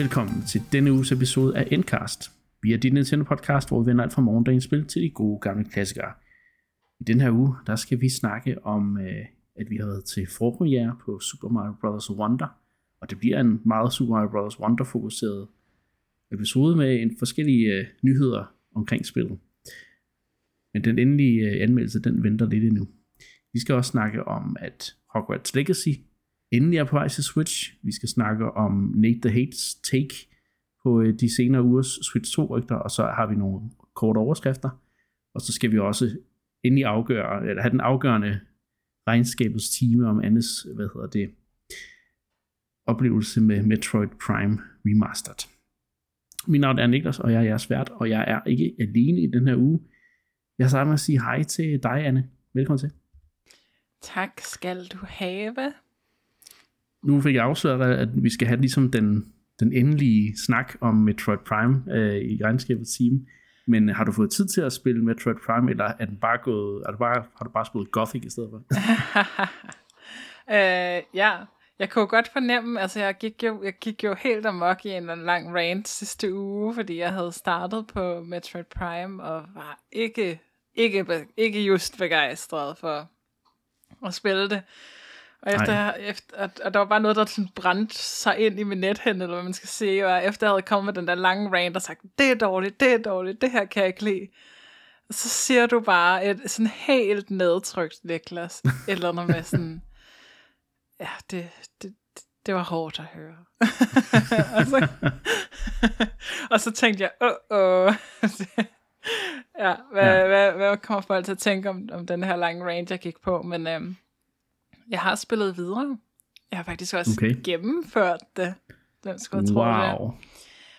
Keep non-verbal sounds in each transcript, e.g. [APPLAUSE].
Velkommen til denne uges episode af Endcast. Vi er din Nintendo podcast, hvor vi vender alt fra morgendagens spil til de gode gamle klassikere. I den her uge, der skal vi snakke om, øh, at vi har været til forpremiere på Super Mario Bros. Wonder, og det bliver en meget Super Mario Bros. Wonder fokuseret episode med en forskellige øh, nyheder omkring spillet. Men den endelige øh, anmeldelse, den venter lidt endnu. Vi skal også snakke om, at Hogwarts Legacy endelig er på vej til Switch. Vi skal snakke om Nate the Hates take på øh, de senere ugers Switch 2-rygter, og så har vi nogle korte overskrifter. Og så skal vi også endelig afgøre, eller have den afgørende regnskabets time om Annes, hvad hedder det, oplevelse med Metroid Prime Remastered. Mit navn er Niklas, og jeg er jeres vært, og jeg er ikke alene i den her uge. Jeg starter med at sige hej til dig, Anne. Velkommen til. Tak skal du have. Nu fik jeg afsløret, at vi skal have ligesom den, den endelige snak om Metroid Prime øh, i regnskabets team. Men har du fået tid til at spille Metroid Prime, eller er den bare gået, er du bare, har du bare spillet Gothic i stedet for? [LAUGHS] øh, ja, jeg kunne godt fornemme, altså jeg gik, jo, jeg gik jo helt amok i en lang rant sidste uge, fordi jeg havde startet på Metroid Prime, og var ikke, ikke, ikke just begejstret for at spille det. Og, efter, efter, og, og der var bare noget, der sådan brændte sig ind i min nethænd, eller hvad man skal sige. Og efter jeg havde kommet med den der lange rant og sagt, det er dårligt, det er dårligt, det her kan jeg ikke lide. Og så siger du bare et sådan helt nedtrykt, Niklas. [LAUGHS] eller noget med sådan, ja, det, det, det var hårdt at høre. [LAUGHS] og, så, [LAUGHS] og så tænkte jeg, åh, åh. ja, hvad, ja. Hvad, hvad kommer folk til at tænke om, om den her lange range, jeg gik på? Men øhm, jeg har spillet videre. Jeg har faktisk også okay. gennemført det. Den skulle jeg wow. Tro, det.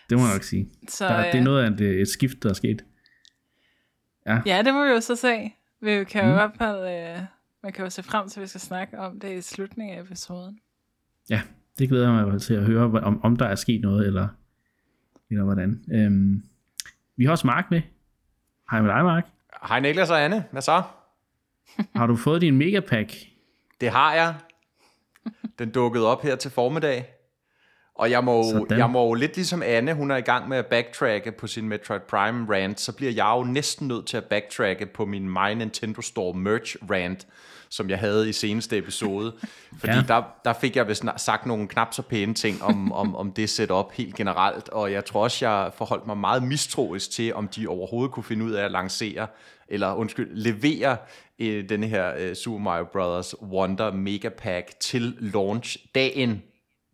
det må jeg nok sige. Så, der, det er noget af et, et skift, der er sket. Ja. ja, det må vi jo så se. Vi kan jo mm. i hvert fald... Øh, man kan jo se frem til, at vi skal snakke om det i slutningen af episoden. Ja, det glæder jeg mig til at høre, om, om der er sket noget, eller, eller hvordan. Øhm, vi har også Mark med. Hej med dig, Mark. Hej Niklas og Anne. Hvad så? har du fået din megapack? Det har jeg. Den dukkede op her til formiddag. Og jeg må, jeg må lidt ligesom Anne, hun er i gang med at backtracke på sin Metroid Prime rant, så bliver jeg jo næsten nødt til at backtracke på min My Nintendo Store merch rant, som jeg havde i seneste episode. [LAUGHS] Fordi ja. der, der fik jeg vist sagt nogle knap så pæne ting om, om, om det setup helt generelt, og jeg tror også, jeg forholdt mig meget mistroisk til, om de overhovedet kunne finde ud af at lancere, eller undskyld, levere øh, denne her øh, Super Mario Bros. Wonder Mega Pack til launch dagen.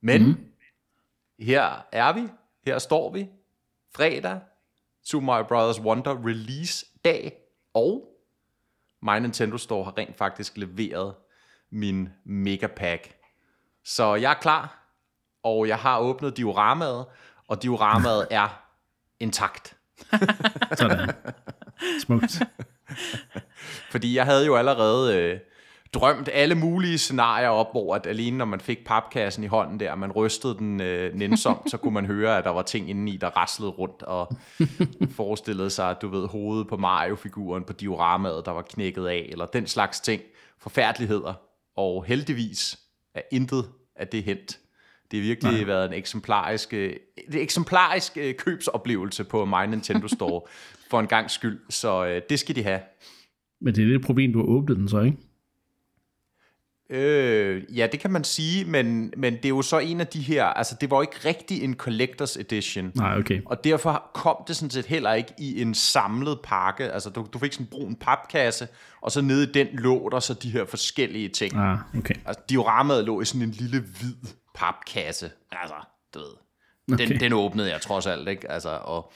Men mm. her er vi, her står vi, fredag, Super Mario Bros. Wonder release dag, og My Nintendo Store har rent faktisk leveret min Mega Pack. Så jeg er klar, og jeg har åbnet dioramaet, og dioramaet [LAUGHS] er intakt. Sådan. Smukt. [LAUGHS] Fordi jeg havde jo allerede øh, drømt alle mulige scenarier op, hvor at alene når man fik papkassen i hånden der, og man rystede den øh, nænsomt, så kunne man høre, at der var ting indeni, der raslede rundt, og forestillede sig, at du ved, hovedet på Mario-figuren på dioramaet, der var knækket af, eller den slags ting. Forfærdeligheder. Og heldigvis er intet af det hent. Det har virkelig Nej. været en eksemplarisk, øh, en eksemplarisk øh, købsoplevelse på My Nintendo Store [LAUGHS] for en gang skyld, så øh, det skal de have. Men det er det problem, du har åbnet den så, ikke? Øh, ja, det kan man sige, men, men det er jo så en af de her, altså det var jo ikke rigtig en collectors edition. Nej, okay. Og derfor kom det sådan set heller ikke i en samlet pakke. Altså du, du fik sådan en brun papkasse, og så nede i den lå der så de her forskellige ting. Ah, okay. Altså dioramaet lå i sådan en lille hvid papkasse. Altså, du ved. Okay. Den, den åbnede jeg trods alt, ikke? Altså, og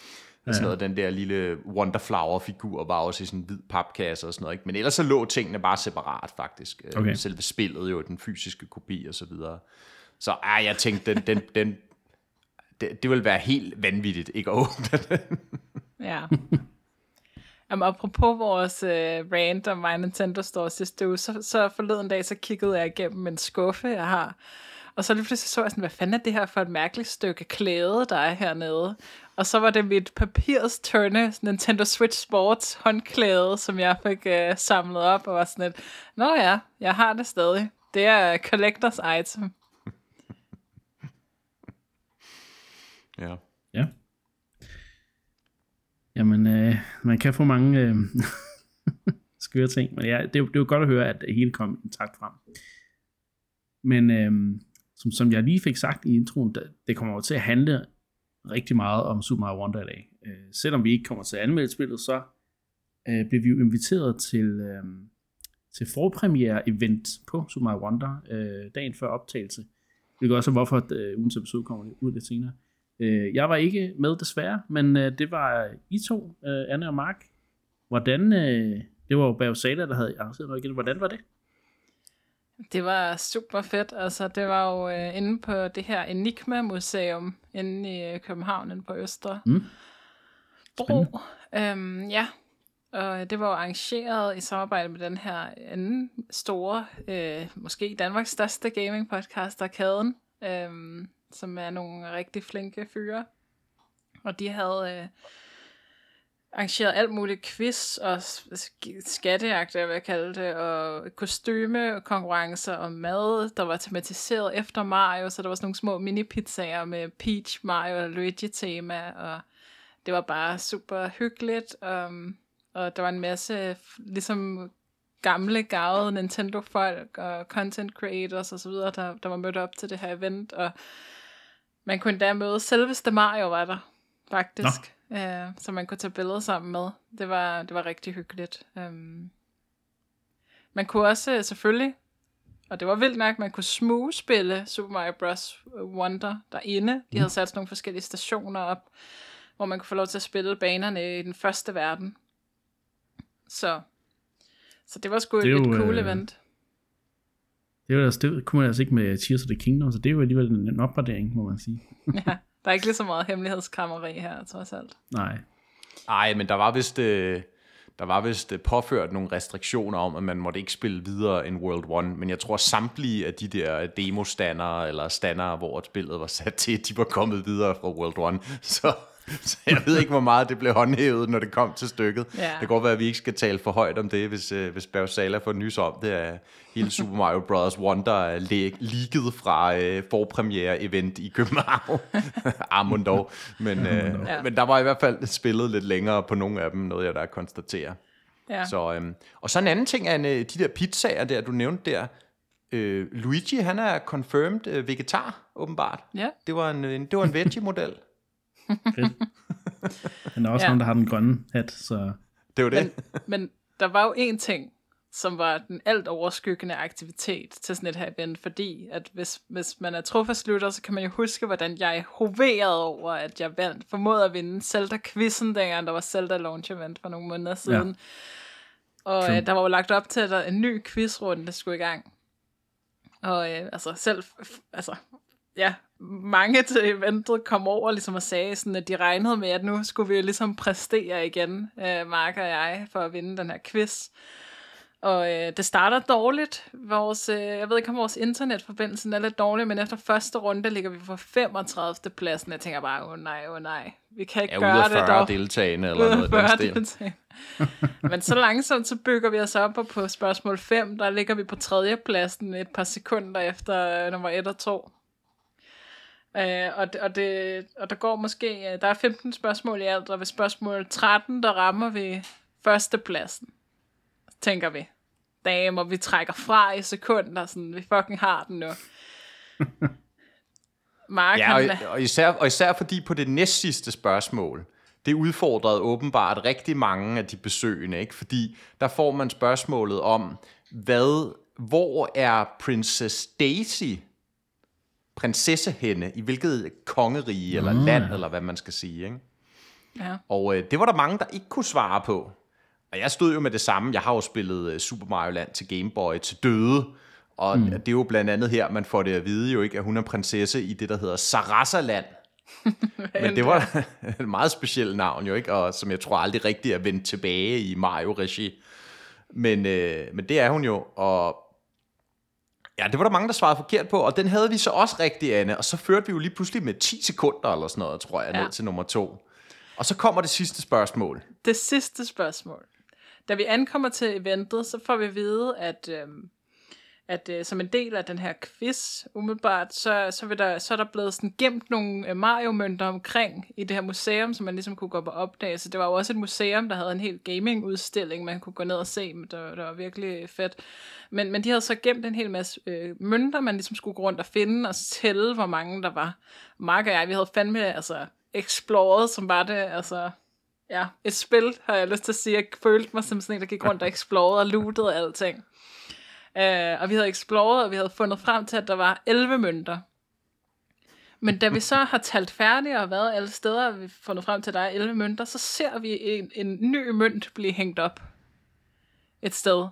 Ja. Sådan noget, den der lille Wonderflower-figur var også i sådan en hvid papkasse og sådan noget. Ikke? Men ellers så lå tingene bare separat faktisk. Øh, okay. Selve spillet jo, den fysiske kopi og så videre. Så ah, jeg tænkte, den, den, den, det, det vil være helt vanvittigt ikke at [LAUGHS] åbne den. ja. [LAUGHS] Jamen, apropos vores uh, rant om My Nintendo Store sidste uge, så, så forleden dag, så kiggede jeg igennem en skuffe, jeg har. Og så lige pludselig så jeg sådan, hvad fanden er det her for et mærkeligt stykke klæde, der er hernede? Og så var det mit papirs tørne Nintendo Switch Sports håndklæde, som jeg fik uh, samlet op, og var sådan et, nå ja, jeg har det stadig. Det er collectors item. Ja. Ja. Jamen, øh, man kan få mange øh, [LAUGHS] skøre ting, men ja, det, er, det er jo godt at høre, at det hele kom intakt frem. Men øh, som, som jeg lige fik sagt i introen, det, det kommer jo til at handle rigtig meget om Super Mario Wonder i dag. Øh, selvom vi ikke kommer til at anmelde spillet, så øh, blev vi jo inviteret til, øh, til forpremiere-event på Super Mario Wonder øh, dagen før optagelse. Det går også hvorfor at, øh, ugens episode kommer ud lidt senere. Øh, jeg var ikke med desværre, men øh, det var I to, øh, Anne og Mark. Hvordan, øh, det var jo Bausala, der havde arrangeret noget igen. Hvordan var det? Det var super fedt. Altså, det var jo øh, inde på det her Enigma Museum inde i øh, København, inde på Østre Mm. Bro. Øhm, ja, og det var jo arrangeret i samarbejde med den her anden store, øh, måske Danmarks største gaming podcast, Arkaden, øh, som er nogle rigtig flinke fyre. Og de havde øh, arrangeret alt muligt quiz og skattejagt, hvad jeg vil kalde det, og kostyme og konkurrencer og mad, der var tematiseret efter Mario, så der var sådan nogle små mini-pizzaer med Peach, Mario og Luigi-tema, og det var bare super hyggeligt, um, og der var en masse ligesom gamle, gavede Nintendo-folk og content creators og så videre, der, der var mødt op til det her event, og man kunne endda møde selveste Mario var der, faktisk. Uh, så man kunne tage billeder sammen med. Det var, det var rigtig hyggeligt. Um, man kunne også selvfølgelig, og det var vildt nok, man kunne smugspille Super Mario Bros. Wonder derinde. De havde sat sådan nogle forskellige stationer op, hvor man kunne få lov til at spille banerne i den første verden. Så, så det var sgu Det et jo, cool øh, event. Det, var, altså, det kunne man altså ikke med Tears of the Kingdom, så det jo alligevel en, en opgradering, må man sige. ja, der er ikke lige så meget hemmelighedskrammeri her, trods alt. Nej. Ej, men der var vist, øh, der var vist øh, påført nogle restriktioner om, at man måtte ikke spille videre end World 1, men jeg tror samtlige af de der demo-standere, eller standere, hvor spillet var sat til, de var kommet videre fra World 1, [LAUGHS] så, [LAUGHS] så jeg ved ikke, hvor meget det blev håndhævet, når det kom til stykket. Ja. Det kan godt være, at vi ikke skal tale for højt om det, hvis, øh, hvis Bergsala får nys om det, at hele Super Mario Bros. Wonder er leaget fra øh, forpremiere-event i København. [LAUGHS] Armund dog. Men, øh, Ja. men der var i hvert fald spillet lidt længere på nogle af dem, noget jeg der konstaterer. Ja. Så, øhm, og så en anden ting er de der pizzaer der, du nævnte der. Øh, Luigi, han er confirmed øh, vegetar, åbenbart. ja. Det var en, en, det var en veggie-model. Fedt. [LAUGHS] Men der er også Ja. nogen, der har den grønne hat, så Det var det. Men, men der var jo en ting, som var den alt overskyggende aktivitet til sådan et her event, fordi at hvis, hvis man er trofastlytter, så kan man jo huske, hvordan jeg hoverede over, at jeg vandt, formåede at vinde Zelda-quizzen, dengang der var Zelda Launch Event for nogle måneder siden. Ja. Og True. øh, der var jo lagt op til, at der en ny quizrunde skulle i gang. Og øh, altså selv, f- altså, ja, mange til eventet kom over ligesom og sagde, sådan, at de regnede med, at nu skulle vi ligesom præstere igen, øh, Mark og jeg, for at vinde den her quiz. Og øh, det starter dårligt. Vores, øh, jeg ved ikke, om vores internetforbindelse er lidt dårlig, men efter første runde ligger vi på 35. pladsen. Jeg tænker bare, åh oh, nej, åh oh, nej. Vi kan ikke ude gøre det 40 dog. deltagende, [LAUGHS] eller Ude noget af den 40 stil. deltagende. Men så langsomt, så bygger vi os op, og på spørgsmål 5, der ligger vi på tredje pladsen et par sekunder efter øh, nummer 1 og 2. Øh, og, og, det, og der går måske, øh, der er 15 spørgsmål i alt, og ved spørgsmål 13, der rammer vi førstepladsen, tænker vi. Damer, vi trækker fra i sekunder, sådan, vi fucking har den nu. [LAUGHS] Mark, Ja, og, og, især, og især fordi på det næstsidste spørgsmål, det udfordrede åbenbart rigtig mange af de besøgende, ikke? fordi der får man spørgsmålet om, hvad, hvor er Princess Daisy, prinsesse henne, i hvilket kongerige eller land, eller hvad man skal sige. Ikke? ja. Og øh, det var der mange, der ikke kunne svare på. Og jeg stod jo med det samme. Jeg har jo spillet øh, Super Mario Land til Game Boy til døde. Og mm. det er jo blandt andet her, man får det at vide jo ikke, at hun er prinsesse i det, der hedder Sarasa-land. [LAUGHS] Men det var [LAUGHS] et meget specielt navn jo ikke, og som jeg tror aldrig rigtig er vendt tilbage i Mario-regi. Men, øh, men det er hun jo, og ja, det var der mange, der svarede forkert på, og den havde vi så også rigtig, Anne, og så førte vi jo lige pludselig med 10 sekunder eller sådan noget, tror jeg, Ja. ned til nummer to. Og så kommer det sidste spørgsmål. det sidste spørgsmål. Da vi ankommer til eventet, så får vi at vide, at, øhm, at øh, som en del af den her quiz, umiddelbart, så, så, vil der, så er der blevet sådan gemt nogle øh, Mario-mønter omkring i det her museum, som man ligesom kunne gå på opdage. Så det var jo også et museum, der havde en helt gaming-udstilling, man kunne gå ned og se, men det var, det var virkelig fedt. Men, men de havde så gemt en hel masse øh, mønter, man ligesom skulle gå rundt og finde og tælle, hvor mange der var. Mark og jeg, vi havde fandme altså, exploret, som var det, altså ja, et spil, har jeg lyst til at sige. Jeg følte mig som sådan en, der gik rundt og [LAUGHS] explorede og lootede alting. Uh, og vi havde exploret, og vi havde fundet frem til, at der var 11 mønter. Men da vi så har talt færdigt og været alle steder, og vi har fundet frem til, at der er 11 mønter, så ser vi en, en ny mønt blive hængt op et sted.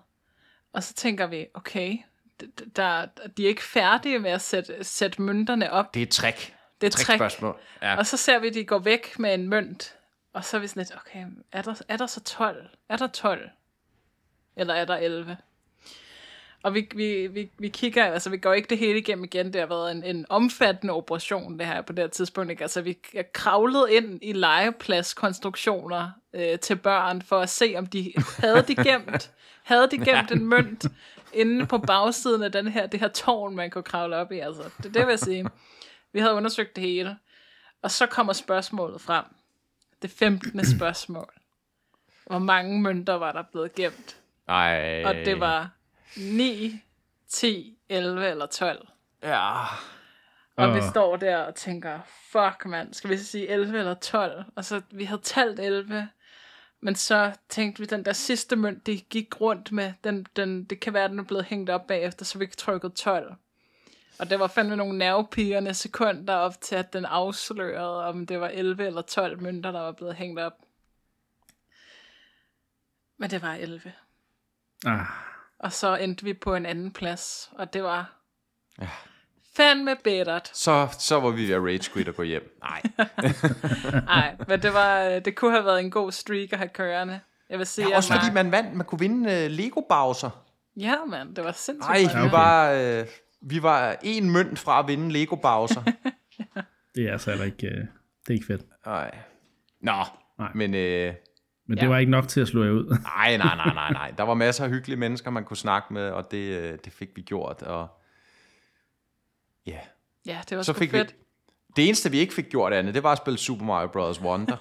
Og så tænker vi, okay, der, de er ikke færdige med at sætte, sætte mønterne op. Det er et trick. Det er et trick. Spørgsmål. Ja. Og så ser vi, at de går væk med en mønt. Og så er vi sådan lidt, okay, er der, er der så 12? Er der 12? Eller er der 11? Og vi, vi, vi, vi kigger, altså vi går ikke det hele igennem igen, det har været en, en omfattende operation det her på det her tidspunkt, ikke? altså vi er kravlet ind i legepladskonstruktioner øh, til børn, for at se om de havde de gemt, [LAUGHS] havde de gemt en mønt inde på bagsiden af den her, det her tårn, man kunne kravle op i, altså det, det vil jeg sige. Vi havde undersøgt det hele, og så kommer spørgsmålet frem. Det 15. [CLEARS THROAT] spørgsmål. Hvor mange mønter var der blevet gemt? Ej. Og det var 9, 10, 11 eller 12. Ja. Og uh. vi står der og tænker, fuck mand, skal vi sige 11 eller 12? Og så, vi havde talt 11, men så tænkte vi, den der sidste mønt, de gik rundt med, den, den, det kan være, den er blevet hængt op bagefter, så vi trykkede 12. Og det var fandme nogle nervepigerne sekunder op til, at den afslørede, om det var 11 eller 12 mønter, der var blevet hængt op. Men det var 11. Ah. Og så endte vi på en anden plads, og det var ja. fandme bedret. Så, så var vi ved at rage quit og gå hjem. Nej. [LAUGHS] Nej, men det, var, det kunne have været en god streak at have kørende. Jeg vil sige, ja, også fordi man vandt, man kunne vinde uh, Lego Bowser. Ja, mand, det var sindssygt. Nej, vi var, øh, vi var en mønt fra at vinde Lego Bowser. ja. [LAUGHS] Det er altså heller ikke, uh, det er ikke fedt. Nej. Nå, Nej. men... Øh, men det ja. var ikke nok til at slå jer ud. [LAUGHS] nej, nej, nej, nej, nej. Der var masser af hyggelige mennesker, man kunne snakke med, og det, øh, det fik vi gjort. Og ja, ja det var så fik fedt. Vi, det eneste, vi ikke fik gjort, Anne, det var at spille Super Mario Bros. Wonder.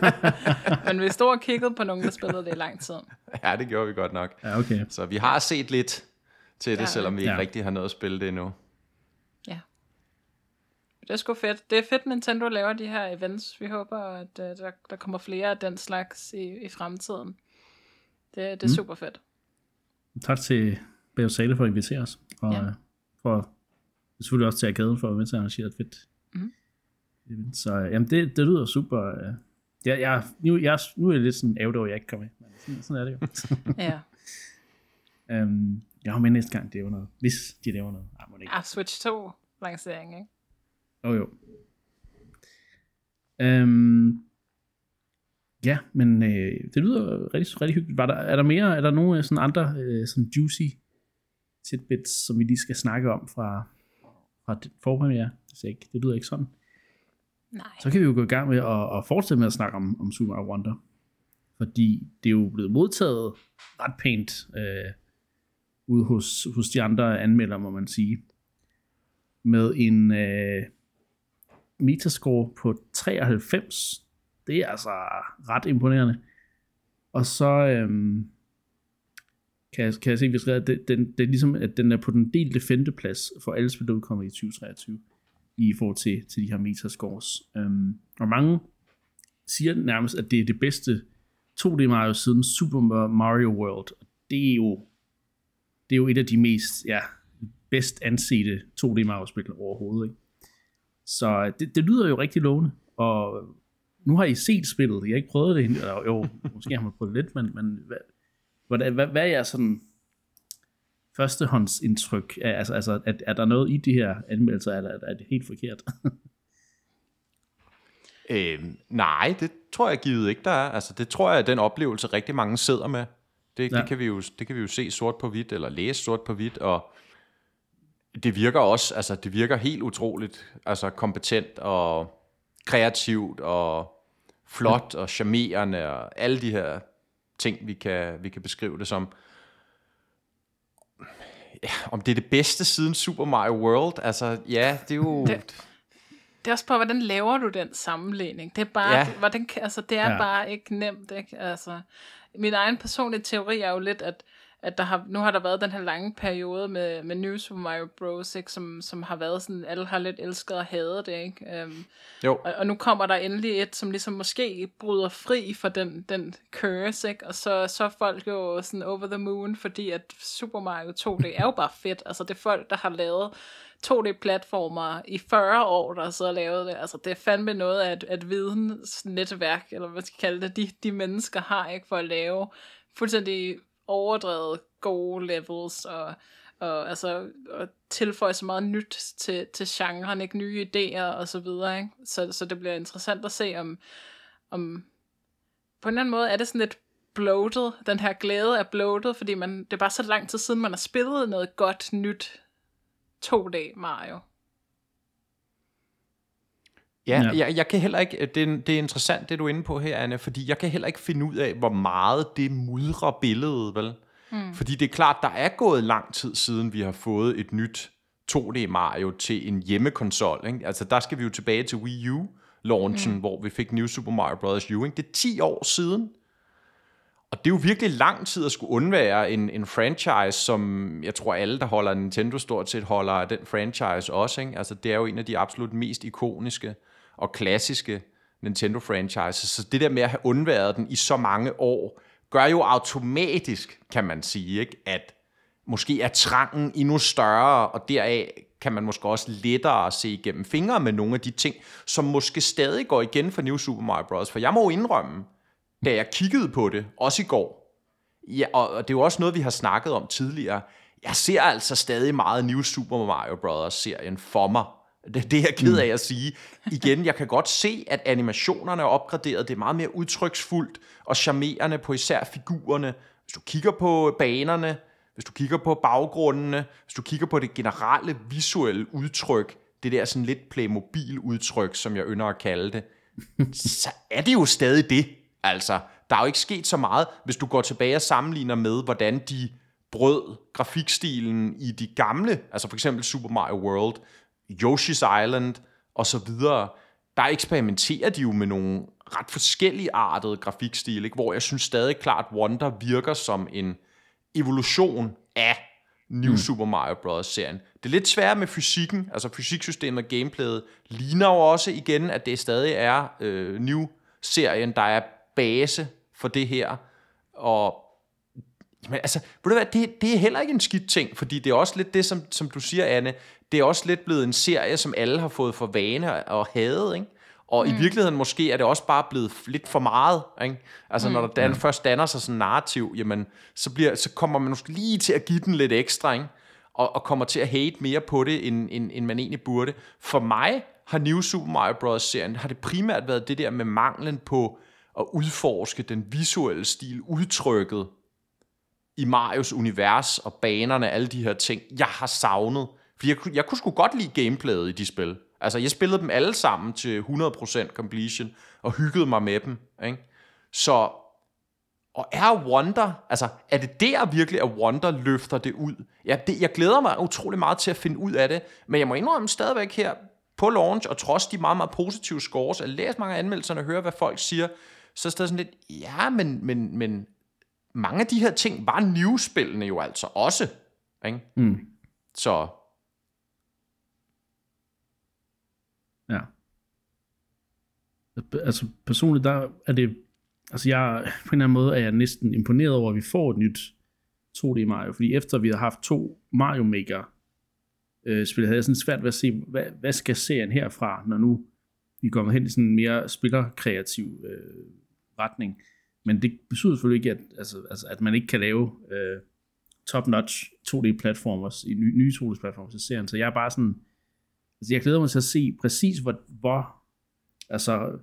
[LAUGHS] Men vi stod og kiggede på nogen, der spillede det i lang tid. [LAUGHS] Ja, det gjorde vi godt nok. Ja, okay. Så vi har set lidt til det, ja, selvom vi ikke ja. rigtig har noget at spille det endnu. Det er sgu fedt. Det er fedt, Nintendo laver de her events. Vi håber, at uh, der, der kommer flere af den slags i, i fremtiden. Det, det er mm. super fedt. Tak til Sale for at invitere os. Og ja. Øh, for selvfølgelig også til Arkaden for at være med til at arrangere et fedt mm. Så jamen, det, det lyder super. Uh, jeg, jeg, nu, jeg, nu er jeg lidt sådan ærgerlig over, at jeg ikke kommer med. Men sådan, sådan er det jo. [LAUGHS] ja. um, jeg har med næste gang, det er noget. Hvis de laver noget. Ej, må det ikke. Ah, Switch 2 lancering, ikke? Jo, jo. Øhm, ja, men øh, det lyder rigtig, rigtig hyggeligt. Var der, er der mere, er der nogle øh, sådan andre øh, sådan juicy tidbits, som vi lige skal snakke om fra, fra forpremiere? Det, ikke, det lyder ikke sådan. Nej. Så kan vi jo gå i gang med at, at fortsætte med at snakke om, om Super Mario Wonder. Fordi det er jo blevet modtaget ret pænt øh, ude hos, hos de andre anmeldere, må man sige. Med en... Øh, metascore på 93. Det er altså ret imponerende. Og så øhm, kan, jeg, kan jeg se, hvis det, den, det er ligesom, at den er på den delte femteplads for alle spil, der udkommer i 2023 i forhold til, til de her metascores. Øhm, og mange siger nærmest, at det er det bedste 2D Mario siden Super Mario World. Det er jo, det er jo et af de mest ja, bedst ansete 2D Mario spil overhovedet. Ikke? Så det, det lyder jo rigtig lovende, og nu har I set spillet, jeg har ikke prøvet det, eller jo, [LAUGHS] måske har man prøvet lidt, men, men hvad, hvad, hvad, hvad er jeres sådan førstehåndsindtryk? Altså, altså er, er der noget i de her anmeldelser, eller er det helt forkert? [LAUGHS] øhm, nej, det tror jeg givet ikke, der er. Altså, det tror jeg er den oplevelse, rigtig mange sidder med. Det, ja. det, kan vi jo, det kan vi jo se sort på hvidt, eller læse sort på hvidt, og det virker også, altså det virker helt utroligt, altså kompetent og kreativt og flot og charmerende og alle de her ting, vi kan, vi kan beskrive det som. ja, om det er det bedste siden Super Mario World. Altså, ja, det er jo... Det, det er også på, hvordan laver du den sammenligning? Det er bare, ja. hvordan, altså, det er ja. bare ikke nemt, ikke? Altså, min egen personlige teori er jo lidt, at at der har, nu har der været den her lange periode med, med New Super Mario Bros., ikke, som, som har været sådan, alle har lidt elsket og hadet det, ikke? Um, jo. Og, og, nu kommer der endelig et, som ligesom måske bryder fri for den, den curse, ikke? Og så, så er folk jo sådan over the moon, fordi at Super Mario 2D er jo bare fedt. Altså det er folk, der har lavet 2D-platformer i 40 år, der så har lavet det. Altså, det er fandme noget af et, et vidensnetværk, eller hvad skal kalde det, de, de mennesker har, ikke, for at lave fuldstændig overdrevet gode levels, og, og, altså, og tilføje så meget nyt til, til genren, ikke nye idéer og så videre, ikke? Så, så det bliver interessant at se, om, om på en eller anden måde er det sådan lidt bloated, den her glæde er bloated, fordi man, det er bare så lang tid siden, man har spillet noget godt nyt 2D Mario. Ja, ja. Jeg, jeg kan heller ikke, det, det er interessant det du er inde på her, Anne, fordi jeg kan heller ikke finde ud af, hvor meget det mudrer billedet, vel? Mm. Fordi det er klart, der er gået lang tid siden, vi har fået et nyt 2D Mario til en hjemmekonsol. Ikke? Altså der skal vi jo tilbage til Wii U launchen, mm. hvor vi fik New Super Mario Bros. U. Ikke? Det er 10 år siden. Og det er jo virkelig lang tid at skulle undvære en, en franchise, som jeg tror alle, der holder Nintendo stort set, holder den franchise også. Ikke? Altså det er jo en af de absolut mest ikoniske og klassiske Nintendo-franchises. Så det der med at have undværet den i så mange år, gør jo automatisk, kan man sige, ikke, at måske er trangen endnu større, og deraf kan man måske også lettere se igennem fingre med nogle af de ting, som måske stadig går igen for New Super Mario Bros. For jeg må jo indrømme, da jeg kiggede på det, også i går, ja, og det er jo også noget, vi har snakket om tidligere, jeg ser altså stadig meget New Super Mario Bros.-serien for mig. Det, det er jeg ked af at sige. Igen, jeg kan godt se, at animationerne er opgraderet. Det er meget mere udtryksfuldt og charmerende på især figurerne. Hvis du kigger på banerne, hvis du kigger på baggrundene, hvis du kigger på det generelle visuelle udtryk, det der sådan lidt Playmobil-udtryk, som jeg ynder at kalde det, så er det jo stadig det. Altså, der er jo ikke sket så meget, hvis du går tilbage og sammenligner med, hvordan de brød grafikstilen i de gamle, altså for eksempel Super Mario World, Yoshi's Island og så videre, der eksperimenterer de jo med nogle ret forskellige artede grafikstil, ikke? hvor jeg synes stadig klart, Wonder virker som en evolution af New mm. Super Mario Bros. serien. Det er lidt svært med fysikken, altså fysiksystemet og gameplayet ligner jo også igen, at det stadig er øh, New-serien, der er base for det her, og men altså, ved du hvad, det, det er heller ikke en skidt ting, fordi det er også lidt det, som, som du siger, Anne, det er også lidt blevet en serie, som alle har fået for vane og hade, ikke? Og mm. i virkeligheden måske er det også bare blevet lidt for meget. Ikke? Altså mm. når der dan, først danner sig sådan en narrativ, jamen, så, bliver, så kommer man måske lige til at give den lidt ekstra, ikke? Og, og kommer til at hate mere på det, end, end, end man egentlig burde. For mig har New Super Mario Bros. serien, har det primært været det der med manglen på at udforske den visuelle stil, udtrykket i Marios univers og banerne, alle de her ting, jeg har savnet. For jeg, jeg kunne sgu godt lide gameplayet i de spil. Altså, jeg spillede dem alle sammen til 100% completion, og hyggede mig med dem. Ikke? Så, og er Wonder, altså, er det der virkelig, at Wonder løfter det ud? Ja, det, jeg glæder mig utrolig meget til at finde ud af det, men jeg må indrømme stadigvæk her på launch, og trods de meget, meget positive scores, at læse mange af anmeldelserne og høre, hvad folk siger, så er det sådan lidt, ja, men, men, men mange af de her ting var new-spillene jo altså også. Ikke? Mm. Så Ja. Altså personligt, der er det, altså jeg, på en eller anden måde er jeg næsten imponeret over, at vi får et nyt 2D Mario, fordi efter vi har haft to Mario Maker øh, spil, havde jeg sådan svært ved at se, hvad, hvad skal serien herfra, når nu vi kommer hen i sådan en mere spillerkreativ øh, retning. Men det betyder selvfølgelig ikke, at, altså, altså, at man ikke kan lave øh, top-notch 2D-platformers i nye, nye 2D-platformer til serien. Så jeg er bare sådan, Altså, jeg glæder mig til at se præcis, hvor, hvor altså,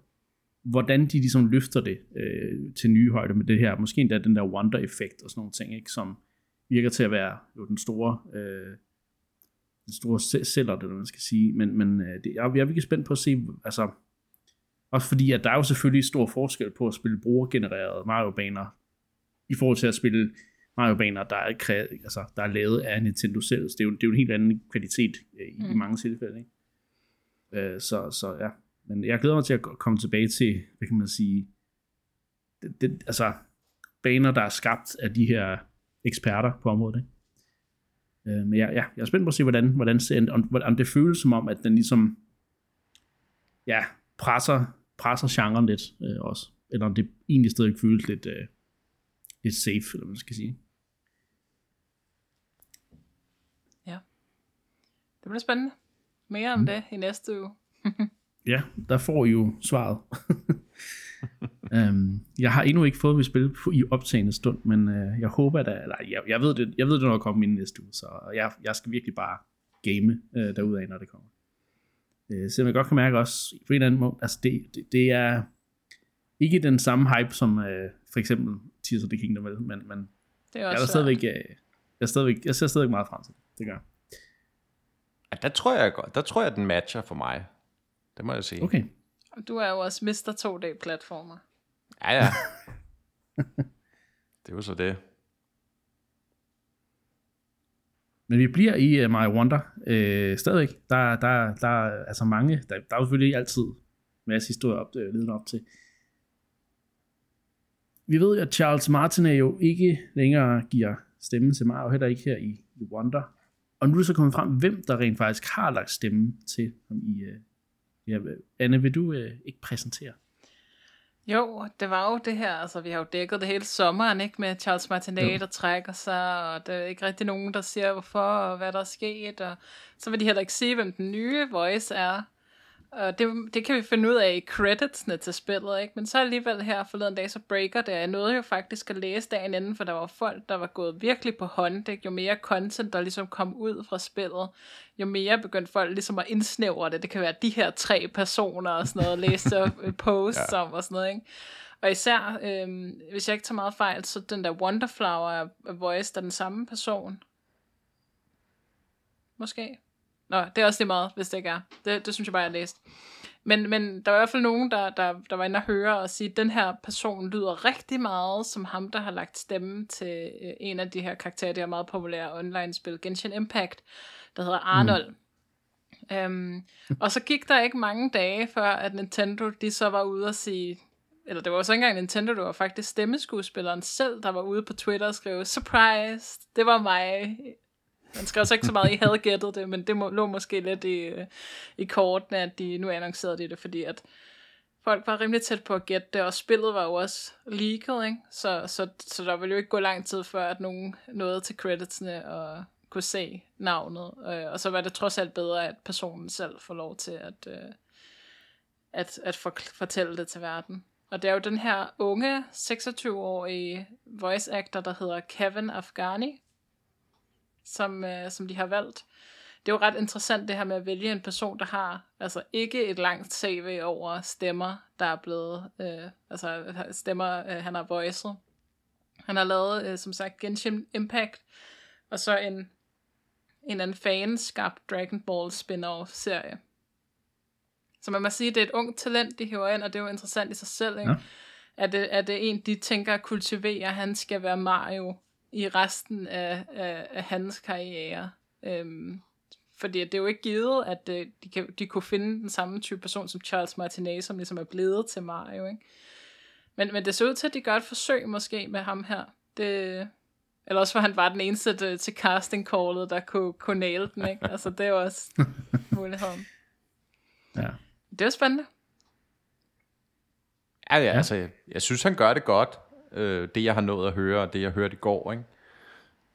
hvordan de ligesom løfter det øh, til nye højder med det her. Måske endda den der wonder-effekt og sådan nogle ting, ikke? som virker til at være jo den store, øh, den store celler, det man skal sige. Men, men øh, det, jeg, jeg er virkelig spændt på at se, altså, også fordi, at der er jo selvfølgelig stor forskel på at spille brugergenererede Mario-baner, i forhold til at spille Mario-baner, der er, altså, der er lavet af Nintendo selv. Så det er jo, det er jo en helt anden kvalitet øh, i, mm. i mange tilfælde. Ikke? Øh, så, så ja, men jeg glæder mig til at komme tilbage til, hvad kan man sige, det, det, altså baner, der er skabt af de her eksperter på området. Ikke? Øh, men ja, ja, jeg er spændt på at se, hvordan, hvordan, om, om det føles som om, at den ligesom ja, presser, presser genren lidt øh, også. Eller om det egentlig stadig føles lidt, øh, lidt safe, eller hvad man skal sige. Ja. Det bliver spændende. Mere om mm. det i næste uge. [LAUGHS] ja, der får I jo svaret. um, [LAUGHS] jeg har endnu ikke fået mit spil i optagende stund, men uh, jeg håber, at eller, jeg, jeg, ved det, jeg ved det, når det kommer ind næste uge, så jeg, jeg skal virkelig bare game uh, derudad, når det kommer. Uh, så jeg godt kan mærke også, på en eller anden måde, altså det, det, det er ikke den samme hype som uh, for eksempel Tears of the Kingdom, men, men det er også jeg, er stadigvæk, uh, jeg, er stadigvæk, jeg ser stadigvæk meget frem til det. Det gør Ja, der tror jeg godt. Der tror jeg, den matcher for mig. Det må jeg sige. Okay. Du er jo også Mr. 2D-platformer. Ja, ja. [LAUGHS] det er jo så det. Men vi bliver i øh, uh, My Wonder uh, stadigvæk. Der, der, der er altså mange, der, der er selvfølgelig altid masse historier op, uh, op til. Vi ved at Charles Martinet jo ikke længere giver stemme til Mario, heller ikke her i, i Wonder. Og nu er det så kommet frem, hvem der rent faktisk har lagt stemme til ham i, uh, Ja, Anne, vil du øh, ikke præsentere? Jo, det var jo det her, altså vi har jo dækket det hele sommeren, ikke, med Charles Martinet, der trækker sig, og der er ikke rigtig nogen, der siger hvorfor, og hvad der er sket, og så vil de heller ikke sige, hvem den nye voice er. Og det, det kan vi finde ud af i creditsene til spillet, ikke? Men så alligevel her forleden dag, så breaker det. Jeg nåede jo faktisk at læse dagen inden, for der var folk, der var gået virkelig på hånd. Ikke? Jo mere content, der ligesom kom ud fra spillet, jo mere begyndte folk ligesom at indsnævre det. Det kan være de her tre personer og sådan noget, læste [LAUGHS] posts ja. om og sådan noget, ikke? Og især, øhm, hvis jeg ikke tager meget fejl, så den der Wonderflower voice, der er den samme person. Måske. Nå, det er også det meget, hvis det ikke er. Det, det synes jeg bare, jeg har læst. Men, men der var i hvert fald nogen, der, der, der var inde og høre og sige, at den her person lyder rigtig meget som ham, der har lagt stemme til øh, en af de her karakterer, det er meget populære online-spil, Genshin Impact, der hedder Arnold. Mm. Um, og så gik der ikke mange dage, før at Nintendo, de så var ude og sige, eller det var også ikke engang Nintendo, det var faktisk stemmeskuespilleren selv, der var ude på Twitter og skrev, surprise, det var mig, man skrev så ikke så meget, I havde gættet det, men det må, lå måske lidt i, øh, i kortene, at de nu annoncerede det, fordi at folk var rimelig tæt på at gætte det, og spillet var jo også leaked, ikke? Så, så, så der ville jo ikke gå lang tid før, at nogen nåede til creditsene og kunne se navnet. Øh, og så var det trods alt bedre, at personen selv får lov til at, øh, at, at for, fortælle det til verden. Og det er jo den her unge, 26-årige voice actor, der hedder Kevin Afghani, som, øh, som de har valgt. Det er jo ret interessant det her med at vælge en person, der har altså ikke et langt CV over stemmer, der er blevet, øh, altså stemmer, øh, han har voicet. Han har lavet, øh, som sagt, Genshin Impact, og så en, en anden fan skabt Dragon Ball spin-off serie. Så man må sige, at det er et ungt talent, de hiver ind, og det er jo interessant i sig selv. Ikke? Ja. Er, det, er det en, de tænker at kultivere, han skal være Mario, i resten af, af, af hans karriere. Øhm, fordi det er jo ikke givet, at øh, de, kan, de kunne finde den samme type person som Charles Martinet, som ligesom er blevet til Mario. Ikke? Men, men det ser ud til, at de gør et forsøg måske med ham her. Det, eller også for han var den eneste der, til casting callet, der kunne, kunne nail den. Ikke? [LAUGHS] Altså det er jo også muligheden. Ja. Det er spændende. Ja, ja, altså, jeg, jeg synes, han gør det godt øh, det jeg har nået at høre, og det jeg hørte i går. Ikke?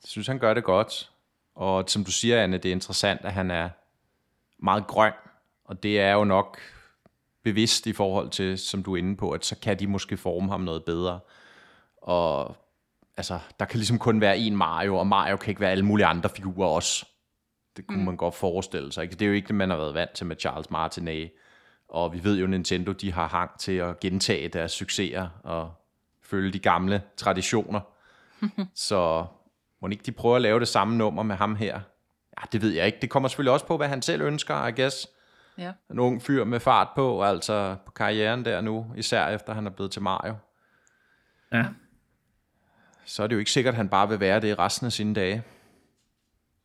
Jeg synes, han gør det godt. Og som du siger, Anne, det er interessant, at han er meget grøn, og det er jo nok bevidst i forhold til, som du er inde på, at så kan de måske forme ham noget bedre. Og altså, der kan ligesom kun være en Mario, og Mario kan ikke være alle mulige andre figurer også. Det kunne mm. man godt forestille sig. Ikke? Det er jo ikke det, man har været vant til med Charles Martinet. Og vi ved jo, Nintendo de har hang til at gentage deres succeser, og følge de gamle traditioner. [LAUGHS] så må ikke de prøve at lave det samme nummer med ham her? Ja, det ved jeg ikke. Det kommer selvfølgelig også på, hvad han selv ønsker, I guess. Ja. En ung fyr med fart på, altså på karrieren der nu, især efter han er blevet til Mario. Ja. så er det jo ikke sikkert, at han bare vil være det resten af sine dage.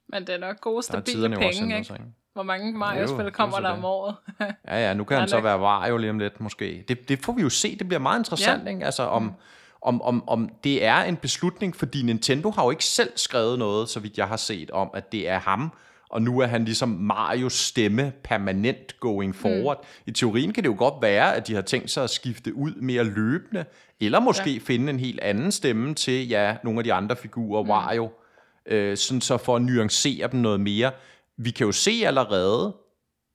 Men det er nok gode, stabile penge, ikke? Hvor mange Mario-spil kommer der om året? ja, ja, nu kan han så være Mario lige om lidt, måske. Det, det får vi jo se, det bliver meget interessant, ja. ikke? Altså, om, om, om, om det er en beslutning, fordi Nintendo har jo ikke selv skrevet noget, så vidt jeg har set, om at det er ham, og nu er han ligesom Marios stemme permanent going forward. Mm. I teorien kan det jo godt være, at de har tænkt sig at skifte ud mere løbende, eller måske ja. finde en helt anden stemme til ja, nogle af de andre figurer, mm. Wario, øh, sådan så for at nuancere dem noget mere. Vi kan jo se allerede,